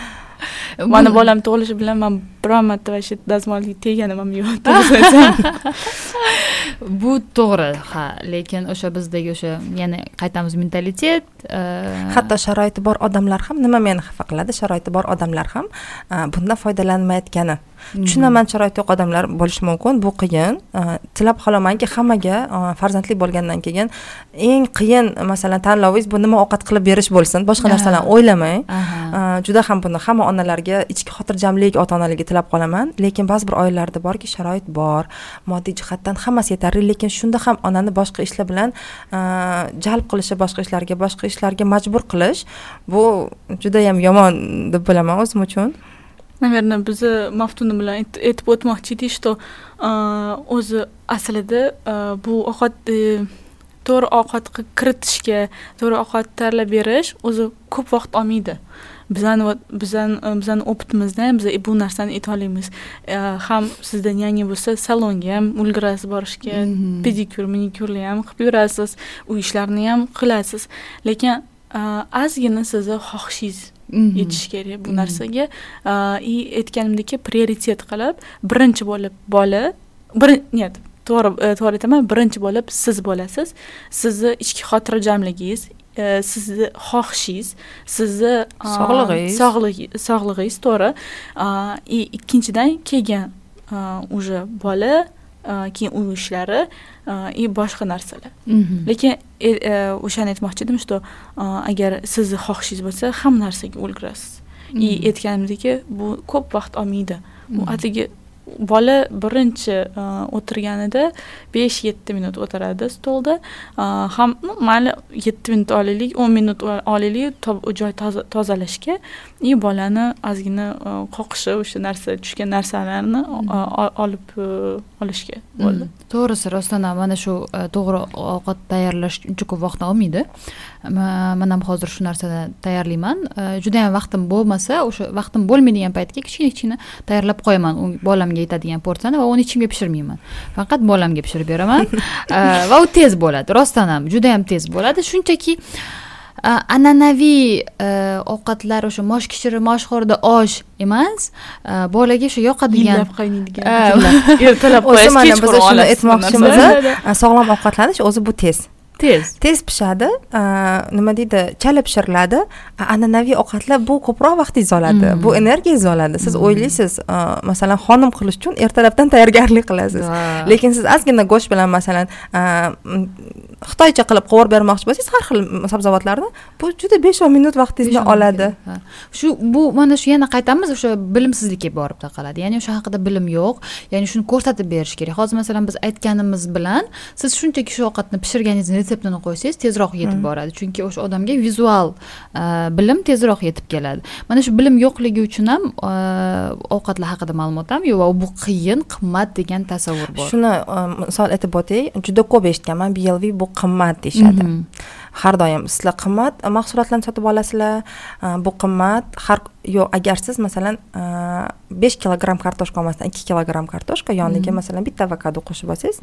*laughs* Mani bolam tug'ilishi bilan man biron marta вообще dazmolga teganim ham yo'q to'g'risini aytsam bu to'g'ri ha lekin o'sha bizdagi o'sha yana qaytamiz mentalitet e, hatto sharoiti bor odamlar ham nima meni xafa qiladi sharoiti bor odamlar ham e, bundan foydalanmayotgani tushunaman sharoiti yo'q odamlar bo'lishi mumkin bu qiyin tilab qolamanki hammaga farzandli bo'lgandan keyin eng qiyin masalan tanlovingiz bu nima ovqat qilib berish bo'lsin boshqa narsalarni o'ylamang juda ham buni hamma onalarga ichki xotirjamlik ota onalarga tilab qolaman. Lekin ba'zi bir oilalarda borki sharoit bor moddiy jihatdan hammasi yetarli. Lekin shunda ham onani boshqa ishlar bilan jalb qilishi boshqa ishlarga boshqa ishlarga majbur qilish bu judayam yomon deb bilaman o'zim uchun. Наверное bizni maftuna bilan aytib o'tmoqchi edik что o'zi aslida bu ovqat e, to'g'ri ovqat kiritishga to'g'ri ovqat tayyorlab berish o'zi ko'p vaqt olmaydi. Bizani bizani bizani opitimizda biz bu narsani aytolmaymiz ham sizda nyanya bo'lsa salonga ham ulgurasiz borishga pedikyur manikyurni ham qilib yurasiz uy ishlarini ham qilasiz. Lekin ozgina sizni xohishingiz Mhm. yetish kerak bu mhm. narsaga. И aytganimdek prioritet qilib birinchi bo'lib bola bir нет to'g'ri e, to'g'ri aytaman birinchi bo'lib siz bo'lasiz. Sizni ichki xotirjamligingiz e, sizni xohishingiz sizni sog'lig'ingiz sog'lig'ingiz to'g'ri. И ikkinchidan keyin уже bola keyin uy ishlari и boshqa narsalar. Lekin e, e, o'shani aytmoqchi edim что agar sizni xohishingiz bo'lsa hamma narsaga ulgurasiz. И aytganimizdek bu ko'p vaqt olmaydi. U atigi bola birinchi e, o'tirganida besh yetti minut o'tiradi stolda. E, ham mayli yetti minut olaylik o'n minut olaylik joy tozalashga. И bolani ozgina e, qoqishi o'sha narsa tushgan narsalarni olib olishga bo'ldi. To'g'risi rostdan ham mana shu to'g'ri ovqat tayyorlash uncha ko'p vaqtni olmaydi man ham hozir shu narsani tayyorlayman. Judayam vaqtim bo'lmasa o'sha vaqtim bo'lmaydigan paytga kichkina kichkina tayyorlab qo'yaman. Bolamga yetadigan porsiyani va uni hech kimga pishirmayman. Faqat bolamga pishirib beraman. Va u tez bo'ladi rostdan ham judayam tez bo'ladi. Shunchaki an'anaviy ovqatlar o'sha mosh kishiri moshxo'rda osh emas. Bolaga shu yoqadigan yillab qaynaydigan *laughs* ertalab qo'yasiz mana biz shuni aytmoqchimiz. sog'lom ovqatlanish o'zi bu tez tez. Tez pishadi nima deydi chala pishiriladi an'anaviy ovqatlar bu ko'proq vaqtingizni oladi bu hmm. energiyangizni oladi siz hmm. o'ylaysiz masalan xonim qilish uchun ertalabdan tayyorgarlik qilasiz. Lekin siz ozgina go'sht bilan masalan xitoycha qilib qovurib bermoqchi bo'lsangiz har xil sabzavotlarni bu juda besh o'n minut vaqtingizni oladi. Shu bu mana shu yana qaytamiz o'sha bilimsizlikka borib taqaladi ya'ni o'sha haqida bilim yo'q. Ya'ni shuni ko'rsatib berish kerak. Hozir masalan biz aytganimiz bilan siz shunchaki shu ovqatni pishirganingizni retseptini qo'ysangiz tezroq yetib boradi. Chunki o'sha odamga vizual bilim tezroq yetib keladi. Mana shu bilim yo'qligi uchun ham ovqatlar haqida ma'lumot ham yo'q va bu qiyin qimmat degan tasavvur bor. Shuni misol aytib o'tay juda ko'p eshitganman blv bu qimmat deyishadi. Har doim sizlar qimmat mahsulotlarni sotib olasizlar bu qimmat. Har yo'q agar siz masalan besh kilogramm kartoshka olmasdan ikki kilogramm kartoshka yoniga masalan bitta avokado qo'shib olsangiz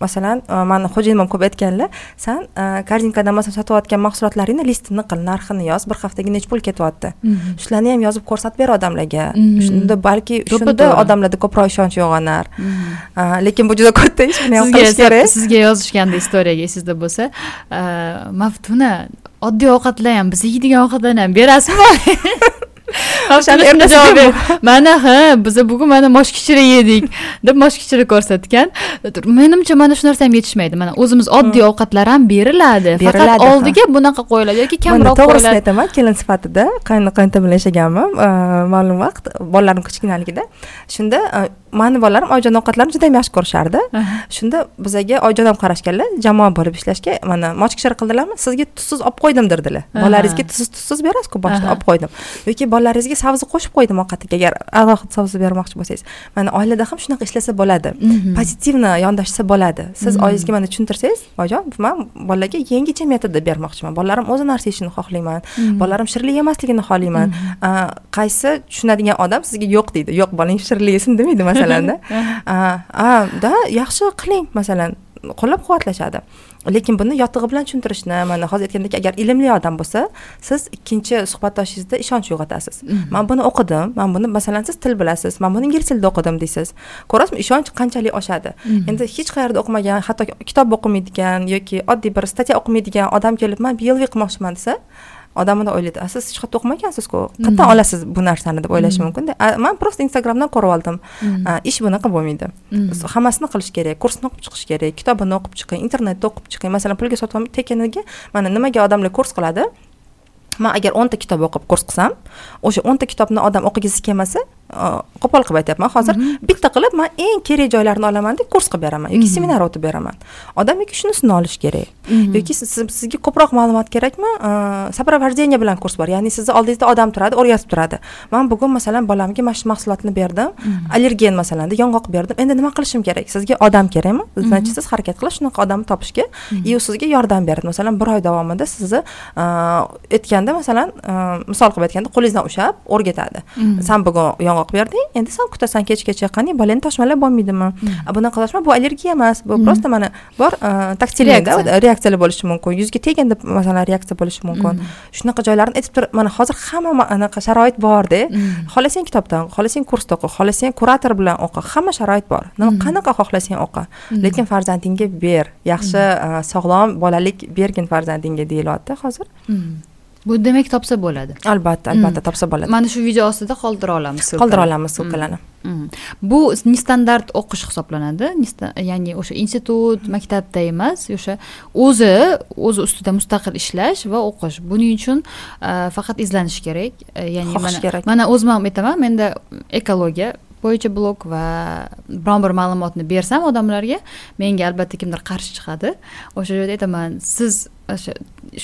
masalan e, mani xo'jayinim ham ko'p aytganlar san e, korzinkadan masalan sotayotgan mahsulotlaringni listini qil narxini yoz bir haftaga nechi pul ketyapti mhm. shularni ham yozib ko'rsatib ber odamlarga mhm. shunda balki shunda odamlarda ko'proq ishonch uyg'onar mhm. e, lekin bu juda katta ish buni ham qilish kerak sizga yozishganda istoriyaga esingizda bo'lsa maftuna oddiy ovqatlar ham biz yeydigan ovqatlarni ham berasizmi *laughs* *laughs* o'shani javob ber. mana ha biza bugun mana moshkichiri yedik deb moshkichiri ko'rsatgan. Menimcha mana shu narsa ham yetishmaydi. Mana o'zimiz oddiy hmm. ovqatlar ham beriladi. Faqat oldiga bunaqa qo'yiladi yoki kamroq qo'yiladi to'g'risini aytaman kelin sifatida qaynota bilan yashaganman ma'lum vaqt bolalarim kichkinaligida. Shunda mani bolalarim oyijon ovqatlarni juda yam yaxshi ko'rishardi. Shunda bizaga oyijon ham qarashganlar jamoa bo'lib ishlashga mana moshkichiri qildilarmi sizga tuzsiz olib qo'ydim derdilar. Bolalaringizga tuzsiz tuzsiz berasizku boshida olib qo'ydim. Yoki bolalaringizga sabzi qo'shib qo'ydim ovqatiga agar alohida sabzi bermoqchi bo'lsangiz. Mana oilada ham shunaqa ishlasa bo'ladi. Mhm. pozitivno yondashsa bo'ladi. Siz mhm. oyingizga mana tushuntirsangiz oyijon man bolalarga yangicha metodda bermoqchiman. Bolalarim o'zi narsa yeyishini xohlayman. Mhm. bolalarim shirinlik yemasligini xohlayman. Qaysi tushunadigan odam sizga yo'q deydi. Yo'q bolang shirinlik yesin demaydi masalanda. Da yaxshi qiling masalan qo'llab quvvatlashadi. Lekin buni yotig'i bilan tushuntirishni mana hozir aytgandek agar ilmli odam bo'lsa siz ikkinchi suhbatdoshingizda ishonch uyg'otasiz. Mhm. man buni o'qidim man buni masalan siz til bilasiz man buni ingliz tilida o'qidim deysiz. Ko'rasizmi ishonch qanchalik oshadi? Mhm. endi hech qayerda o'qimagan hatto kitob o'qimaydigan yoki oddiy bir statya o'qimaydigan odam kelib man blv qilmoqchiman desa odam bunday o'ylaydi. A siz hech qayerda o'qimagansiz-ku qayerdan hmm. olasiz bu narsani deb o'ylashi hmm. mumkinda man просто instagramdan ko'rib oldim. Hmm. ish bunaqa bo'lmaydi. Hammasini qilish kerak kursni o'qib chiqish kerak kitobini o'qib chiqing internetda o'qib chiqing. Masalan pulga sotib tekaniga mana nimaga odamlar kurs qiladi? Man agar o'nta kitob o'qib kurs qilsam o'sha o'nta kitobni odam o'qigisi kelmasa qo'pol qilib aytyapman. Hozir mhm. bitta qilib man eng kerak joylarini olamanda kurs qilib beraman yoki mhm. seminar o'tib beraman. Odam yoki shunisini olishi kerak. Mhm. yoki sizga ko'proq ma'lumot kerakmi? Сопровождение bilan kurs bor. Ya'ni sizni oldingizda odam turadi o'rgatib turadi. Man bugun masalan bolamga mana shu mahsulotni berdim. Allergen masalanda yong'oq berdim. Endi nima qilishim kerak? Sizga odam kerakmi? Значит siz harakat qilib shunaqa odamni topishga и u sizga yordam beradi masalan bir oy davomida sizni aytganda masalan misol qilib aytganda qo'lingizdan ushlab o'rgatadi. San bugun yong'oq berding endi san kutasan kechgacha qani bolangni toshmalab bo'lmaydimi? Hmm. bunaqa qilishma bu allergiya emas. Bu просто mana bor taktilda reaksiyalar bo'lishi mumkin. Yuzga teganda masalan reaksiya bo'lishi mumkin. Hmm. shunaqa joylarni aytib tur mana hozir hamma anaqa sharoit borda xohlasang kitobdan xohlasang kursda o'qi xohlasang kurator bilan o'qi hamma sharoit bor. Qanaqa xohlasang o'qi lekin farzandingga ber yaxshi sog'lom bolalik bergin farzandingga deyilyapti hozir bu demak topsa bo'ladi. Albatta albatta topsa bo'ladi. Mana shu video ostida qoldira olamiz qoldira olamiz ссылкалani bu nestandart o'qish hisoblanadi. Ya'ni o'sha institut maktabda emas o'sha o'zi o'zi ustida mustaqil ishlash va o'qish. Buning uchun faqat izlanish kerak. Ya'ni xohish kerak. mana o'zim ham aytaman menda ekologiya bo'yicha blog va biron bir ma'lumotni bersam odamlarga menga albatta kimdir qarshi chiqadi. O'sha joyda aytaman siz o'sha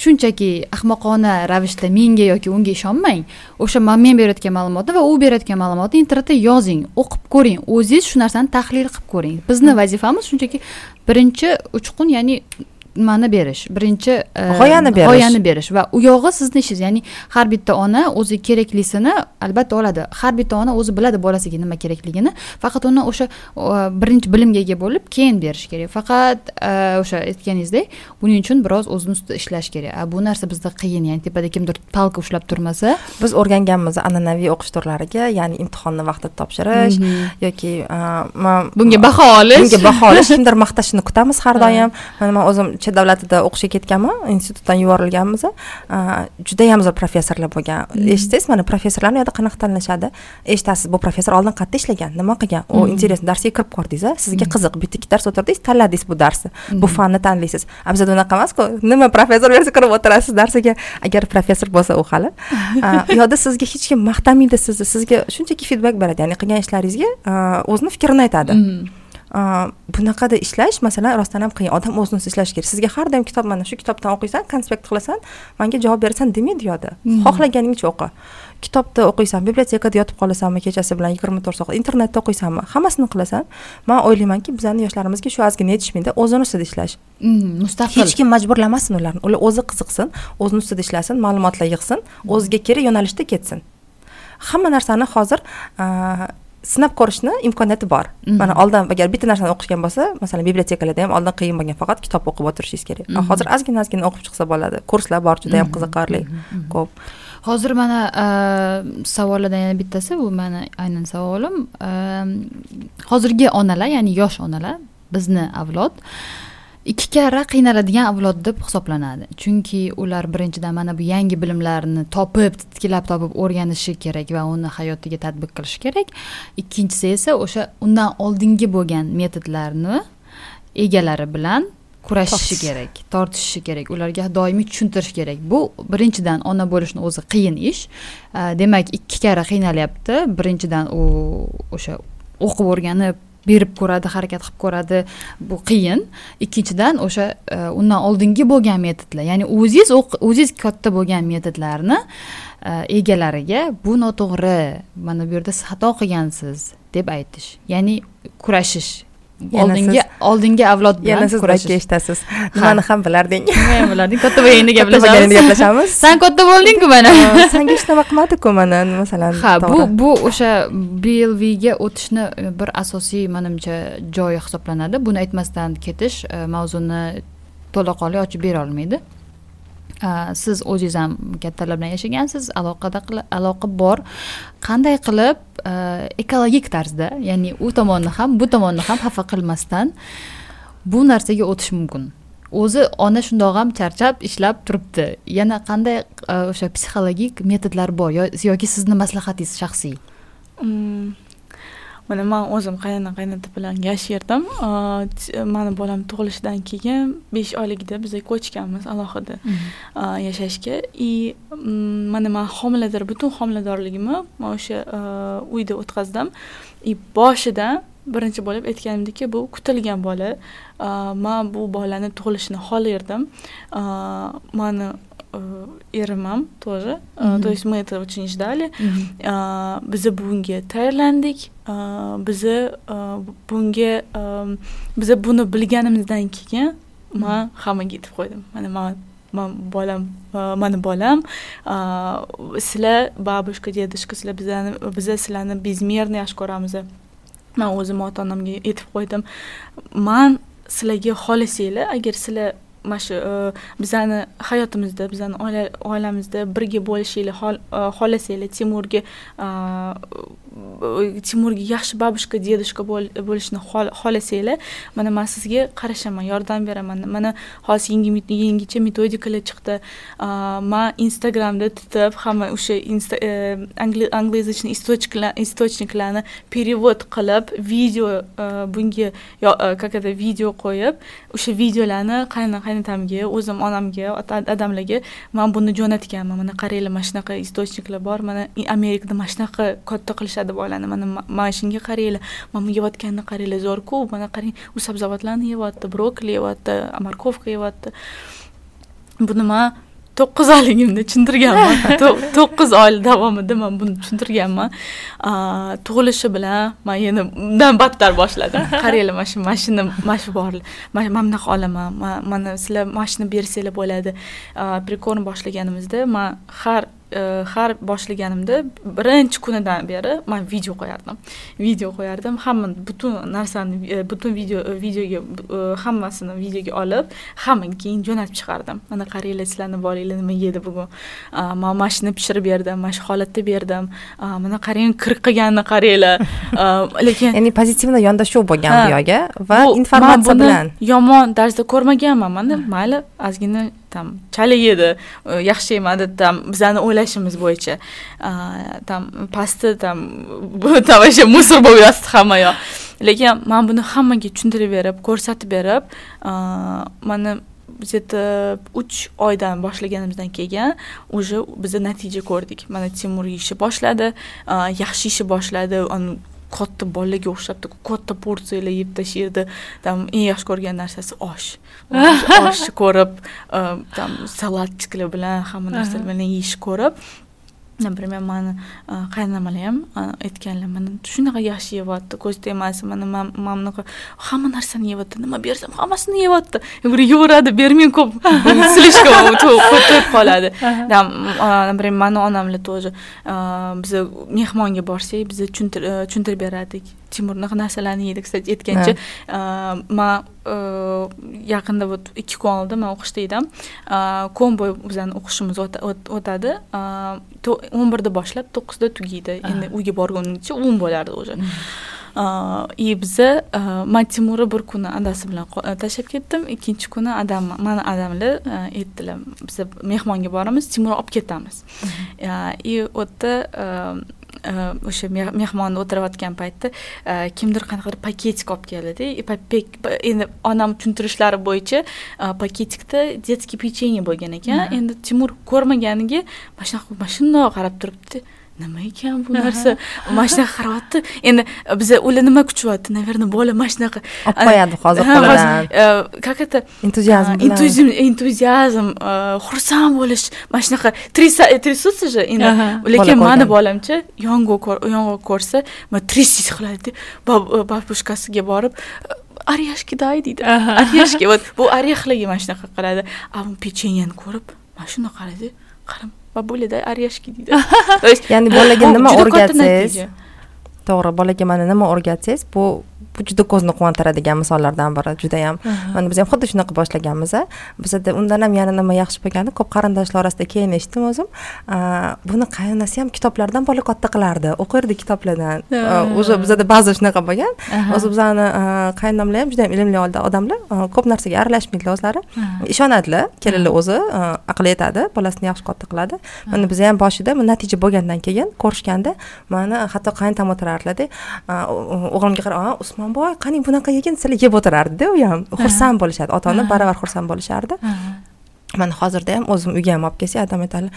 shunchaki ahmoqona ravishda menga yoki unga ishonmang o'sha men berayotgan ma'lumotni va u berayotgan ma'lumotni internetda yozing o'qib ko'ring o'zingiz shu narsani tahlil qilib ko'ring. Bizni vazifamiz shunchaki birinchi uchqun ya'ni nimani berish. Birinchi e, g'oyani berish. g'oyani berish va u yog'i sizni ishingiz ya'ni har bitta ona o'zi keraklisini albatta oladi. Har bitta ona o'zi biladi bolasiga nima kerakligini. Faqat uni o'sha birinchi bilimga ega bo'lib keyin berish kerak. Faqat e, o'sha aytganingizdek buning uchun biroz o'zini ustida ishlash kerak. Bu narsa bizda qiyin ya'ni tepada kimdir palka ushlab turmasa. Biz o'rganganmiz an'anaviy o'qish turlariga ya'ni imtihonni vaqtida topshirish mhm. yoki e, bunga baho olish. Bunga baho olish. Kimdir maqtashini kutamiz har doim. *laughs* Man o'zim chet davlatida o'qishga ketganman institutdan yuborilganmiz judayam zo'r professorlar bo'lgan. Hmm. eshitsangiz mana professorlarni u yoqda qanaqa tanlashadi? Eshitasiz bu professor oldin qayerda ishlagan. Nima qilgan? U интересно darsga kirib ko'rdingiz sizga hmm. qiziq bitta ikki dars o'tirdingiz tanladingiz bu darsni bu fanni tanlaysiz. A bizada unaqa emasku. Nima professor bersa kirib o'tirasiz darsiga? Agar professor bo'lsa u hali. U yoqda sizga hech kim maqtamaydi sizni? Sizga shunchaki feedback beradi. Ya'ni qilgan ishlaringizga o'zini fikrini aytadi bunaqada ishlash masalan rostdan ham qiyin odam o'zini o'zi ishlashi kerak sizga har doim kitob mana shu kitobdan o'qiysan konspekt qilasan manga javob berasan demaydi yoqda hmm. xohlaganingcha o'qi. Kitobda o'qiysan bibliotekada yotib qolasanmi kechasi bilan yigirma to'rt soat internetda o'qiysanmi hammasini qilasan. Man o'ylaymanki bizani yoshlarimizga shu ozgina yetishmaydi o'zini ustida ishlash. Hmm, mustaqil. Hech kim majburlamasin ularni ular o'zi qiziqsin o'zini ustida ishlasin ma'lumotlar yig'sin o'ziga kerak yo'nalishda ketsin. Hamma narsani hozir sinab ko'rishni imkoniyati bor. Mhm. mana oldin agar bitta narsani o'qishgan bo'lsa masalan bibliotekalarda ham oldin qiyin bo'lgan faqat kitob o'qib o'tirishingiz kerak. Mhm. hozir ozgina ozgina o'qib chiqsa bo'ladi. Kurslar bor juda yam mhm. qiziqarli. Ko'p. Hozir mana savollardan yana bittasi bu mani aynan savolim. Hozirgi onalar ya'ni yosh onalar bizni avlod ikki karra qiynaladigan avlod deb hisoblanadi. Chunki ular birinchidan mana bu yangi bilimlarni topib titkilab topib o'rganishi kerak va uni hayotiga tadbiq qilishi kerak. Ikkinchisi esa o'sha undan oldingi bo'lgan metodlarni egalari bilan kurashishi kerak tortishishi kerak ularga doimiy tushuntirish kerak. Bu birinchidan ona bo'lishni o'zi qiyin ish. Demak ikki karra qiynalyapti. Birinchidan u o'sha o'qib o'rganib berib ko'radi harakat qilib ko'radi bu qiyin. Ikkinchidan o'sha e, undan oldingi bo'lgan metodlar ya'ni o'zingiz o'zingiz katta bo'lgan metodlarni e, egalariga bu noto'g'ri mana bu yerda siz xato qilgansiz deb aytish ya'ni kurashish oldingi oldingi avlod bilan yana siz aytga eshitasiz nimani ham bilarding? *laughs* Nima ham bilarding? Katta bo'lganda *laughs* gaplashamiz. Gaplashamiz. San katta bo'ldingku mana. *laughs* Sanga hech nima qilmadiku mana masalan ha bu bu o'sha blvga o'tishni bir asosiy manimcha joyi hisoblanadi. Buni aytmasdan ketish e, mavzuni to'laqonli ochib bera olmaydi Э, siz o'zingiz ham kattalar bilan yashagansiz aloqada aloqa bor. Qanday qilib e, ekologik tarzda ya'ni u tomonni ham bu tomonni ham xafa qilmasdan bu narsaga o'tish mumkin. O'zi ona shundoq ham charchab ishlab turibdi. Yana qanday e, o'sha psixologik metodlar bor yoki sizni maslahatingiz shaxsiy? Mm. Mm, mana man o'zim qaynona qaynota bilan yashardim mani bolam tug'ilishidan keyin besh oyligida biz ko'chganmiz alohida yashashga. И mana man homilador butun homiladorligimni man o'sha uyda o'tkazdim. И boshidan birinchi bo'lib aytganimdeki bu kutilgan bola. Man bu bolani tug'ilishini xohlardim. Mani erim ham тоже то есть мы это очень ждали biz bunga tayyorlandik. Bizni bunga biza buni bilganimizdan keyin man hammaga aytib qo'ydim. Mana man man bolam mani bolam. Sizlar babushka dedushka sizlar bizani biza sizlarni безмерно yaxshi ko'ramiz man o'zim ota onamga aytib qo'ydim. Man sizlarga xohlasanglar agar sizlar mana shu e, bizani hayotimizda bizani oilamizda birga bo'lishinglar e, xohlasanglar timurga e, timurga yaxshi babushka dedushka bo'lishni xohlasanglar mana man sizga qarashaman yordam beraman. Mana hozir yangi yangicha metodikalar chiqdi. Man instagramda tutib hamma o'sha e, angliязычный источникlarni перевод qilib video e, bunga e, как это video qo'yib o'sha videolarni qaynotamga o'zim onamga dadamlarga man buni jo'natganman. Mana qaranglar mana shunaqa источникlar bor. Mana amerikada mana shunaqa katta qilishadi bolani. Mana mana shunga qaranglar. Mana bu yeyotganini qaranglar. Zo'rku mana qarang u sabzavotlarni yeyapti brokoli yeyapti morkovka yeyapti buni man to'qqiz oyligimda tushuntirganman. *laughs* To'qqiz oy davomida man buni tushuntirganman. Tug'ilishi bilan man yana undan battar boshladim. *laughs* Qaranglar mana shu mashina mana shu bor man bunaqa olaman. Mana sizlar mashina bersanglar bo'ladi. Приkorni boshlaganimizda man har har boshlaganimda birinchi kunidan beri man video qo'yardim. Video qo'yardim. Hamma butun narsani e, butun video e, videoga e, hammasini videoga olib hammaga keyin jo'natib chiqardim. Mana qaranglar sizlarni bolanglar nima yedi bugun? Man mana shuni pishirib berdim mana shu holatda berdim. Mana qarang kir qilganini qaranglar. Lekin ya'ni pozitivniy yondashuv bo'lgan bu yoqga va informatsiya bilan. yomon tarzda ko'rmaganman. Mana mayli ozgina там chala yedi e, yaxshi yemadi там bizani o'ylashimiz bo'yicha. E, там pasti там там вообще musor bo'lib yotibdi hamma yoq lekin man buni hammaga tushuntirib berib ko'rsatib berib mana где то uch oydan boshlaganimizdan keyin уже biza natija ko'rdik. Mana timur yeyishni boshladi e, yaxshi yeyishni boshladi katta bolaga o'xshabdi katta porsiyalar yeb tashlaydi там eng yaxshi ko'rgan narsasi osh. *laughs* Oshni ko'rib там salatchiklar bilan hamma narsalar bilan yeyishni ko'rib например mani qaynonamalar ham aytganlar mana shunaqa yaxshi yeyapti ko'z tegmasin mana man bunaqa hamma narsani yeyapti nima bersam hammasini yeyapti bir yeyveradi bermang ko'p слишком *laughs* to'yib qoladi например mani onamlar тоже biza mehmonga borsak biza tushuntirib berardik unaqa narsalarni yeydi kстати aytgancha man yaqinda вот ikki kun oldin man o'qishda edim. Kun bo'yi bizani o'qishimiz o'tadi. O'n birda boshlab to'qqizda tugaydi. Endi uyga borgunimcha o'n bo'lardi уже и biza man timurni bir kuni adasi bilan tashlab ketdim. Ikkinchi kuni adam mani adamlar aytdilar biza mehmonga boramiz timurni olib ketamiz. И u yerda o'sha mehmonni o'tirayotgan paytda kimdir qanaqadir paketik olib keldida endi onam tushuntirishlari bo'yicha paketikda детский pechenye bo'lgan ekan endi timur ko'rmaganiga mana shunaqa mana shundoq qarab turibdi nima ekan bu narsa? Mana shunaqa qarayapti. Endi biza ular nima kutyapti наверное bola mana shunaqa olib qo'yadi hozir как это entuziazm bilan. entuziazm xursand bo'lish mana shunaqa трясутся же endi lekin mani bolamchi yong'oq ko'rsa трясись qiladida babushkasiga borib орешки дай deydi. Орешки вот bu orexlarga mana shunaqa qiladi a pechenyani ko'rib mana shuni qaraydi qarab babulida орешки deydi. *laughs* Ya'ni bolaga nima o'rgatsangiz to'g'ri bolaga mana nima o'rgatsangiz bu bu juda ko'zni quvontiradigan misollardan biri judayam. Mana biz ham xuddi shunaqa boshlaganmiz bizada undan ham yana nima yaxshi bo'lgani ko'p qarindoshlar orasida keyin eshitdim o'zim. Buni qaynonasi ham kitoblardan bola katta qilardi. O'qirdi kitoblardan. Уже bizada ba'zi shunaqa bo'lgan. O'zi bizani qaynonamlar ham judayam ilmli odamlar ko'p narsaga aralashmaydilar o'zlari. Ishonadilar. Kelinlar o'zi aqli yetadi bolasini yaxshi katta qiladi. Mana biza ham boshida natija bo'lgandan keyin ko'rishganda mani hatto qaynotam o'tirardilarda o'g'limga qarab usmonboy qani bunaqa yegin sizlar yeb o'tirardida u ham xursand bo'lishadi ota ona baravar xursand bo'lishardi mana hozirda ham o'zim uyga ham olib kelsak adam aytadi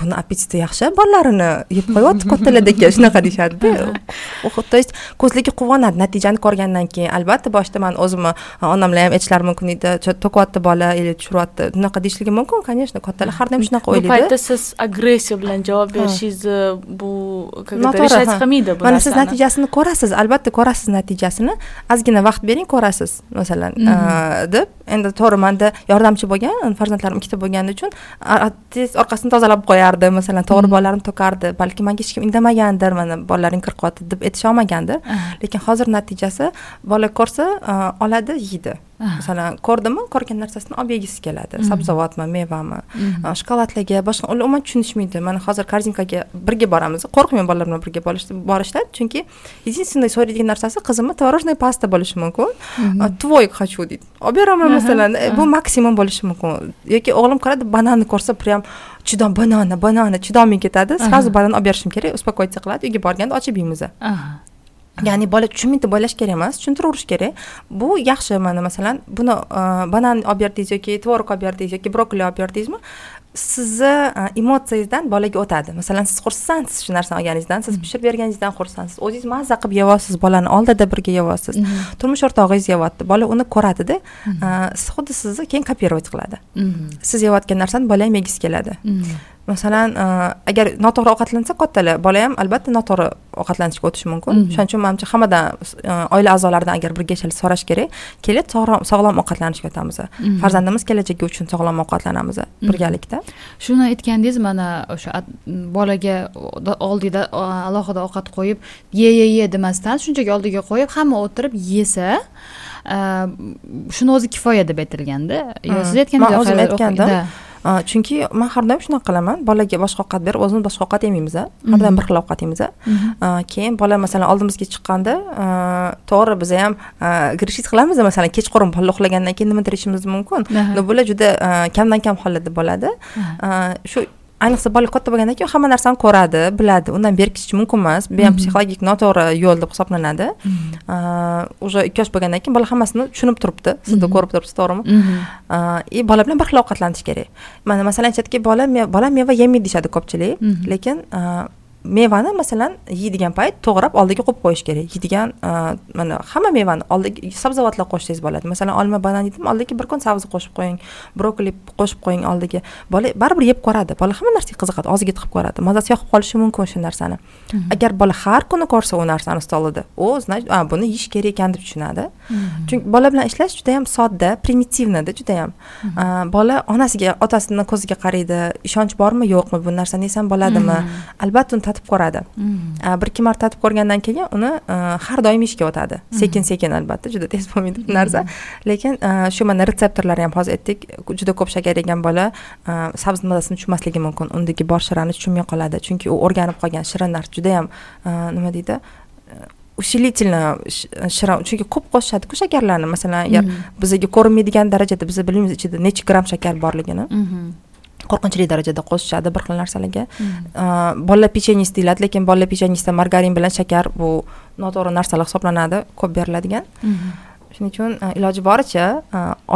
buni appetiti yaxshi bolalarini yeb qo'yyapti kattalardek shunaqa deyishadida. *laughs* То есть ko'zligi quvonadi natijani ko'rgandan keyin. Albatta boshida man o'zimni onamlar ham aytishlari mumkin edi to'kyapti bola или tushiryapti bunaqa deyishligi mumkin конечно kattalar har doim shunaqa o'ylaydi. bu paytda siz agressiya bilan javob berishingizni bu решать qilmaydi bu mana siz natijasini ko'rasiz albatta ko'rasiz natijasini. Ozgina vaqt bering ko'rasiz masalan deb. Endi to'g'ri manda yordamchi bo'lgan farzandlarim ikkita bo'lgani uchun tez orqasini tozalab qo'yardi masalan to'g'ri bolalarim to'kardi. Balki manga hech kim indamagandir mana bolalaring kirib deb aytisholmagandir lekin hozir natijasi bola ko'rsa oladi yeydi masalan ko'rdimi ko'rgan narsasini olib yegisi keladi. Sabzavotmi mevami? Shokoladlarga boshqa ular umuman tushunishmaydi. Mana hozir korzinkaga birga boramiz. Qo'rqmayman bolalar bilan birga borishdan. Chunki единственный so'raydigan narsasi qizimni творожный pasta bo'lishi mumkin. Tvoy хочу deydi. Olib beraman masalan bu maksimum bo'lishi mumkin. Yoki o'g'lim qaradi bananni ko'rsa прям chidam banana banana chidaming ketadi. Сразу banan olib berishim kerak. Успокоиться qiladi. Uyga borganda ochib yeymiz ya'ni bola tushunmaydi deb o'ylash kerak emas tushuntiraverish kerak. Bu yaxshi mana masalan buni e, banan olib berdingiz yoki tvorog olib berdingiz yoki brokoli olib berdingizmi sizni e, emotsiyangizdan bolaga o'tadi. Masalan siz xursandsiz shu narsani olganingizdan siz pishirib berganingizdan xursandsiz. O'zingiz mazza qilib yeyapsiz bolani oldida birga yeyapsiz. Turmush o'rtog'ingiz yeyapti bola uni ko'radida e, xuddi sizni keyin kopировать qiladi. Siz yeyotgan narsani bola ham yegisi keladi masalan e, agar noto'g'ri ovqatlansa kattalar bola ham albatta noto'g'ri ovqatlanishga o'tishi mumkin mhm. shuning uchun manimcha hammadan e, oila a'zolaridan agar bir gachalik so'rash kerak kelib sog'lom ovqatlanishga o'tamiz mhm. farzandimiz kelajagi uchun sog'lom ovqatlanamiz mhm. birgalikda shuni aytgandingiz mana o'sha bolaga oldida alohida ovqat qo'yib ye ye ye demasdan shunchaki oldiga qo'yib hamma o'tirib yesa e, shuni o'zi kifoya deb aytilganda yo siz aytgandek man o'zim aytgandim chunki man har doim shunaqa qilaman. Bolaga boshqa ovqat berib o'zimiz boshqa ovqat yemaymiz har doim bir xil ovqat yeymiz keyin bola masalan oldimizga chiqqanda to'g'ri biza ham грешить qilamiz masalan kechqurun bola uxlagandan keyin nimadir yeyishimiz mumkin? Но bular juda kamdan kam hollarda bo'ladi. Shu ayniqsa bola katta bo'lgandan keyin hamma narsani ko'radi biladi. Undan berkitish mumkin emas. Bu ham psixologik noto'g'ri yo'l deb hisoblanadi. Уже ikki yosh bo'lgandan keyin bola hammasini tushunib turibdi. Sizni ko'rib turibsiz to'g'rimi? И bola bilan bir xil ovqatlanish kerak. Mana masalan aytishadiki bola bola meva yemaydi deyishadi ko'pchilik. Lekin mevani masalan yeydigan payt to'g'rab oldiga qo'yib qo'yish kerak. Yeydigan mana hamma mevani oldiga sabzavotlar qo'shsangiz bo'ladi. Masalan olma banan yedim oldiga bir kun sabzi qo'shib qo'ying brokoli qo'shib qo'ying oldiga. Bola baribir yeb ko'radi. Bola hamma narsaga qiziqadi og'ziga tiqib ko'radi. Mazasi yoqib qolishi mumkin shu narsani. Agar bola har kuni ko'rsa u narsani stolida u значит buni yeyish kerak ekan deb tushunadi. Chunki bola bilan ishlash juda yam sodda primitivnida judayam. Bola onasiga otasini ko'ziga qaraydi ishonch bormi yo'qmi bu narsani yesam bo'ladimi? Albatta uni tatib ko'radi mm. bir ikki marta tatib ko'rgandan keyin uni har doim yeyishga o'tadi mm. sekin sekin albatta juda tez bo'lmaydi bu narsa mm. lekin shu mana retseptorlar ham hozir aytdik juda ko'p shakar yegan bola sabzi mazasini tushunmasligi mumkin undagi bor shirani tushunmay qoladi chunki u o'rganib qolgan shirinlar judayam nima deydi усилительно shirin chunki ko'p qo'shishadiku shakarlarni masalan agar bizga ko'rinmaydigan darajada biz bilmaymiz ichida necha gramm shakar borligini mm-hmm. Qo'rqinchli darajada qo'shishadi bir xil narsalarga hmm. bolalar pechenniesi deyiladi lekin bolalar pechenniesida margarin bilan shakar bu noto'g'ri narsalar hisoblanadi ko'p beriladigan hmm. shuning uchun iloji boricha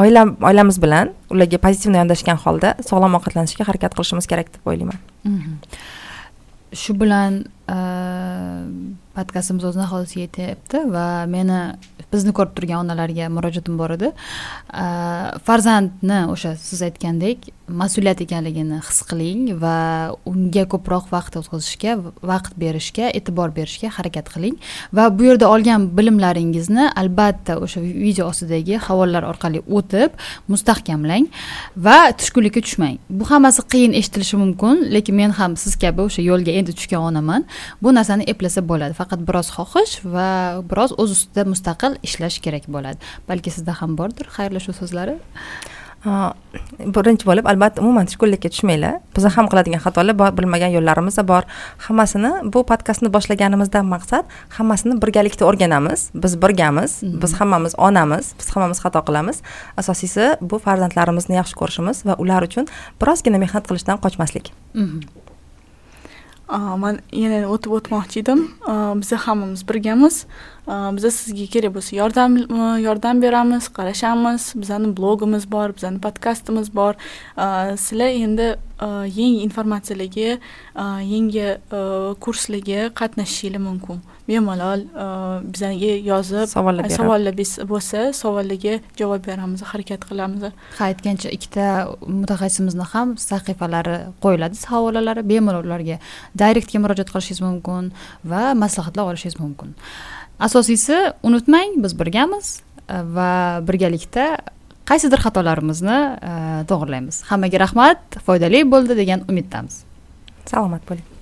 oila oilamiz bilan ularga pozitivno yondashgan holda sog'lom ovqatlanishga harakat qilishimiz kerak deb o'ylayman hmm. shu bilan podkastimiz o'z nihoyasiga yetyapti va meni bizni ko'rib turgan onalarga murojaatim bor edi farzandni o'sha siz aytgandek mas'uliyat ekanligini his qiling va unga ko'proq vaqt o'tkazishga vaqt berishga e'tibor berishga harakat qiling va bu yerda olgan bilimlaringizni albatta o'sha video ostidagi havolalar orqali o'tib mustahkamlang va tushkunlikka tushmang bu hammasi qiyin eshitilishi mumkin lekin men ham siz kabi o'sha yo'lga endi tushgan onaman bu narsani eplasa bo'ladi. Faqat biroz xohish va biroz o'z ustida mustaqil ishlash kerak bo'ladi. Balki sizda ham bordir xayrlashuv so'zlari? Birinchi bo'lib albatta umuman tushkunlikka tushmanglar. Biza ham qiladigan xatolar bor bilmagan yo'llarimiz bor. Hammasini bu podkastni boshlaganimizdan maqsad hammasini birgalikda o'rganamiz. Biz birgamiz mhm. biz hammamiz onamiz biz hammamiz xato qilamiz. Asosiysi bu farzandlarimizni yaxshi ko'rishimiz va ular uchun birozgina mehnat qilishdan qochmaslik. Mhm. Man yana o'tib o'tmoqchi edim. Biza hammamiz birgamiz. Biza sizga kerak bo'lsa yordam yordam beramiz qarashamiz. Bizani blogimiz bor bizani podkastimiz bor. Sizlar endi yangi informatsiyalarga yangi kurslarga qatnashishinglar mumkin. Bemalol bizga yozib savollar savollar bo'lsa savollarga javob beramiz harakat qilamiz. Ha aytgancha ikkita mutaxassisimizni ham sahifalari qo'yiladi havolalari bemalol ularga direktga murojaat qilishingiz mumkin va maslahatlar olishingiz mumkin asosiysi unutmang biz birgamiz e, va birgalikda qaysidir xatolarimizni e, to'g'irlaymiz. Hammaga rahmat foydali bo'ldi degan umiddamiz. Salomat bo'ling.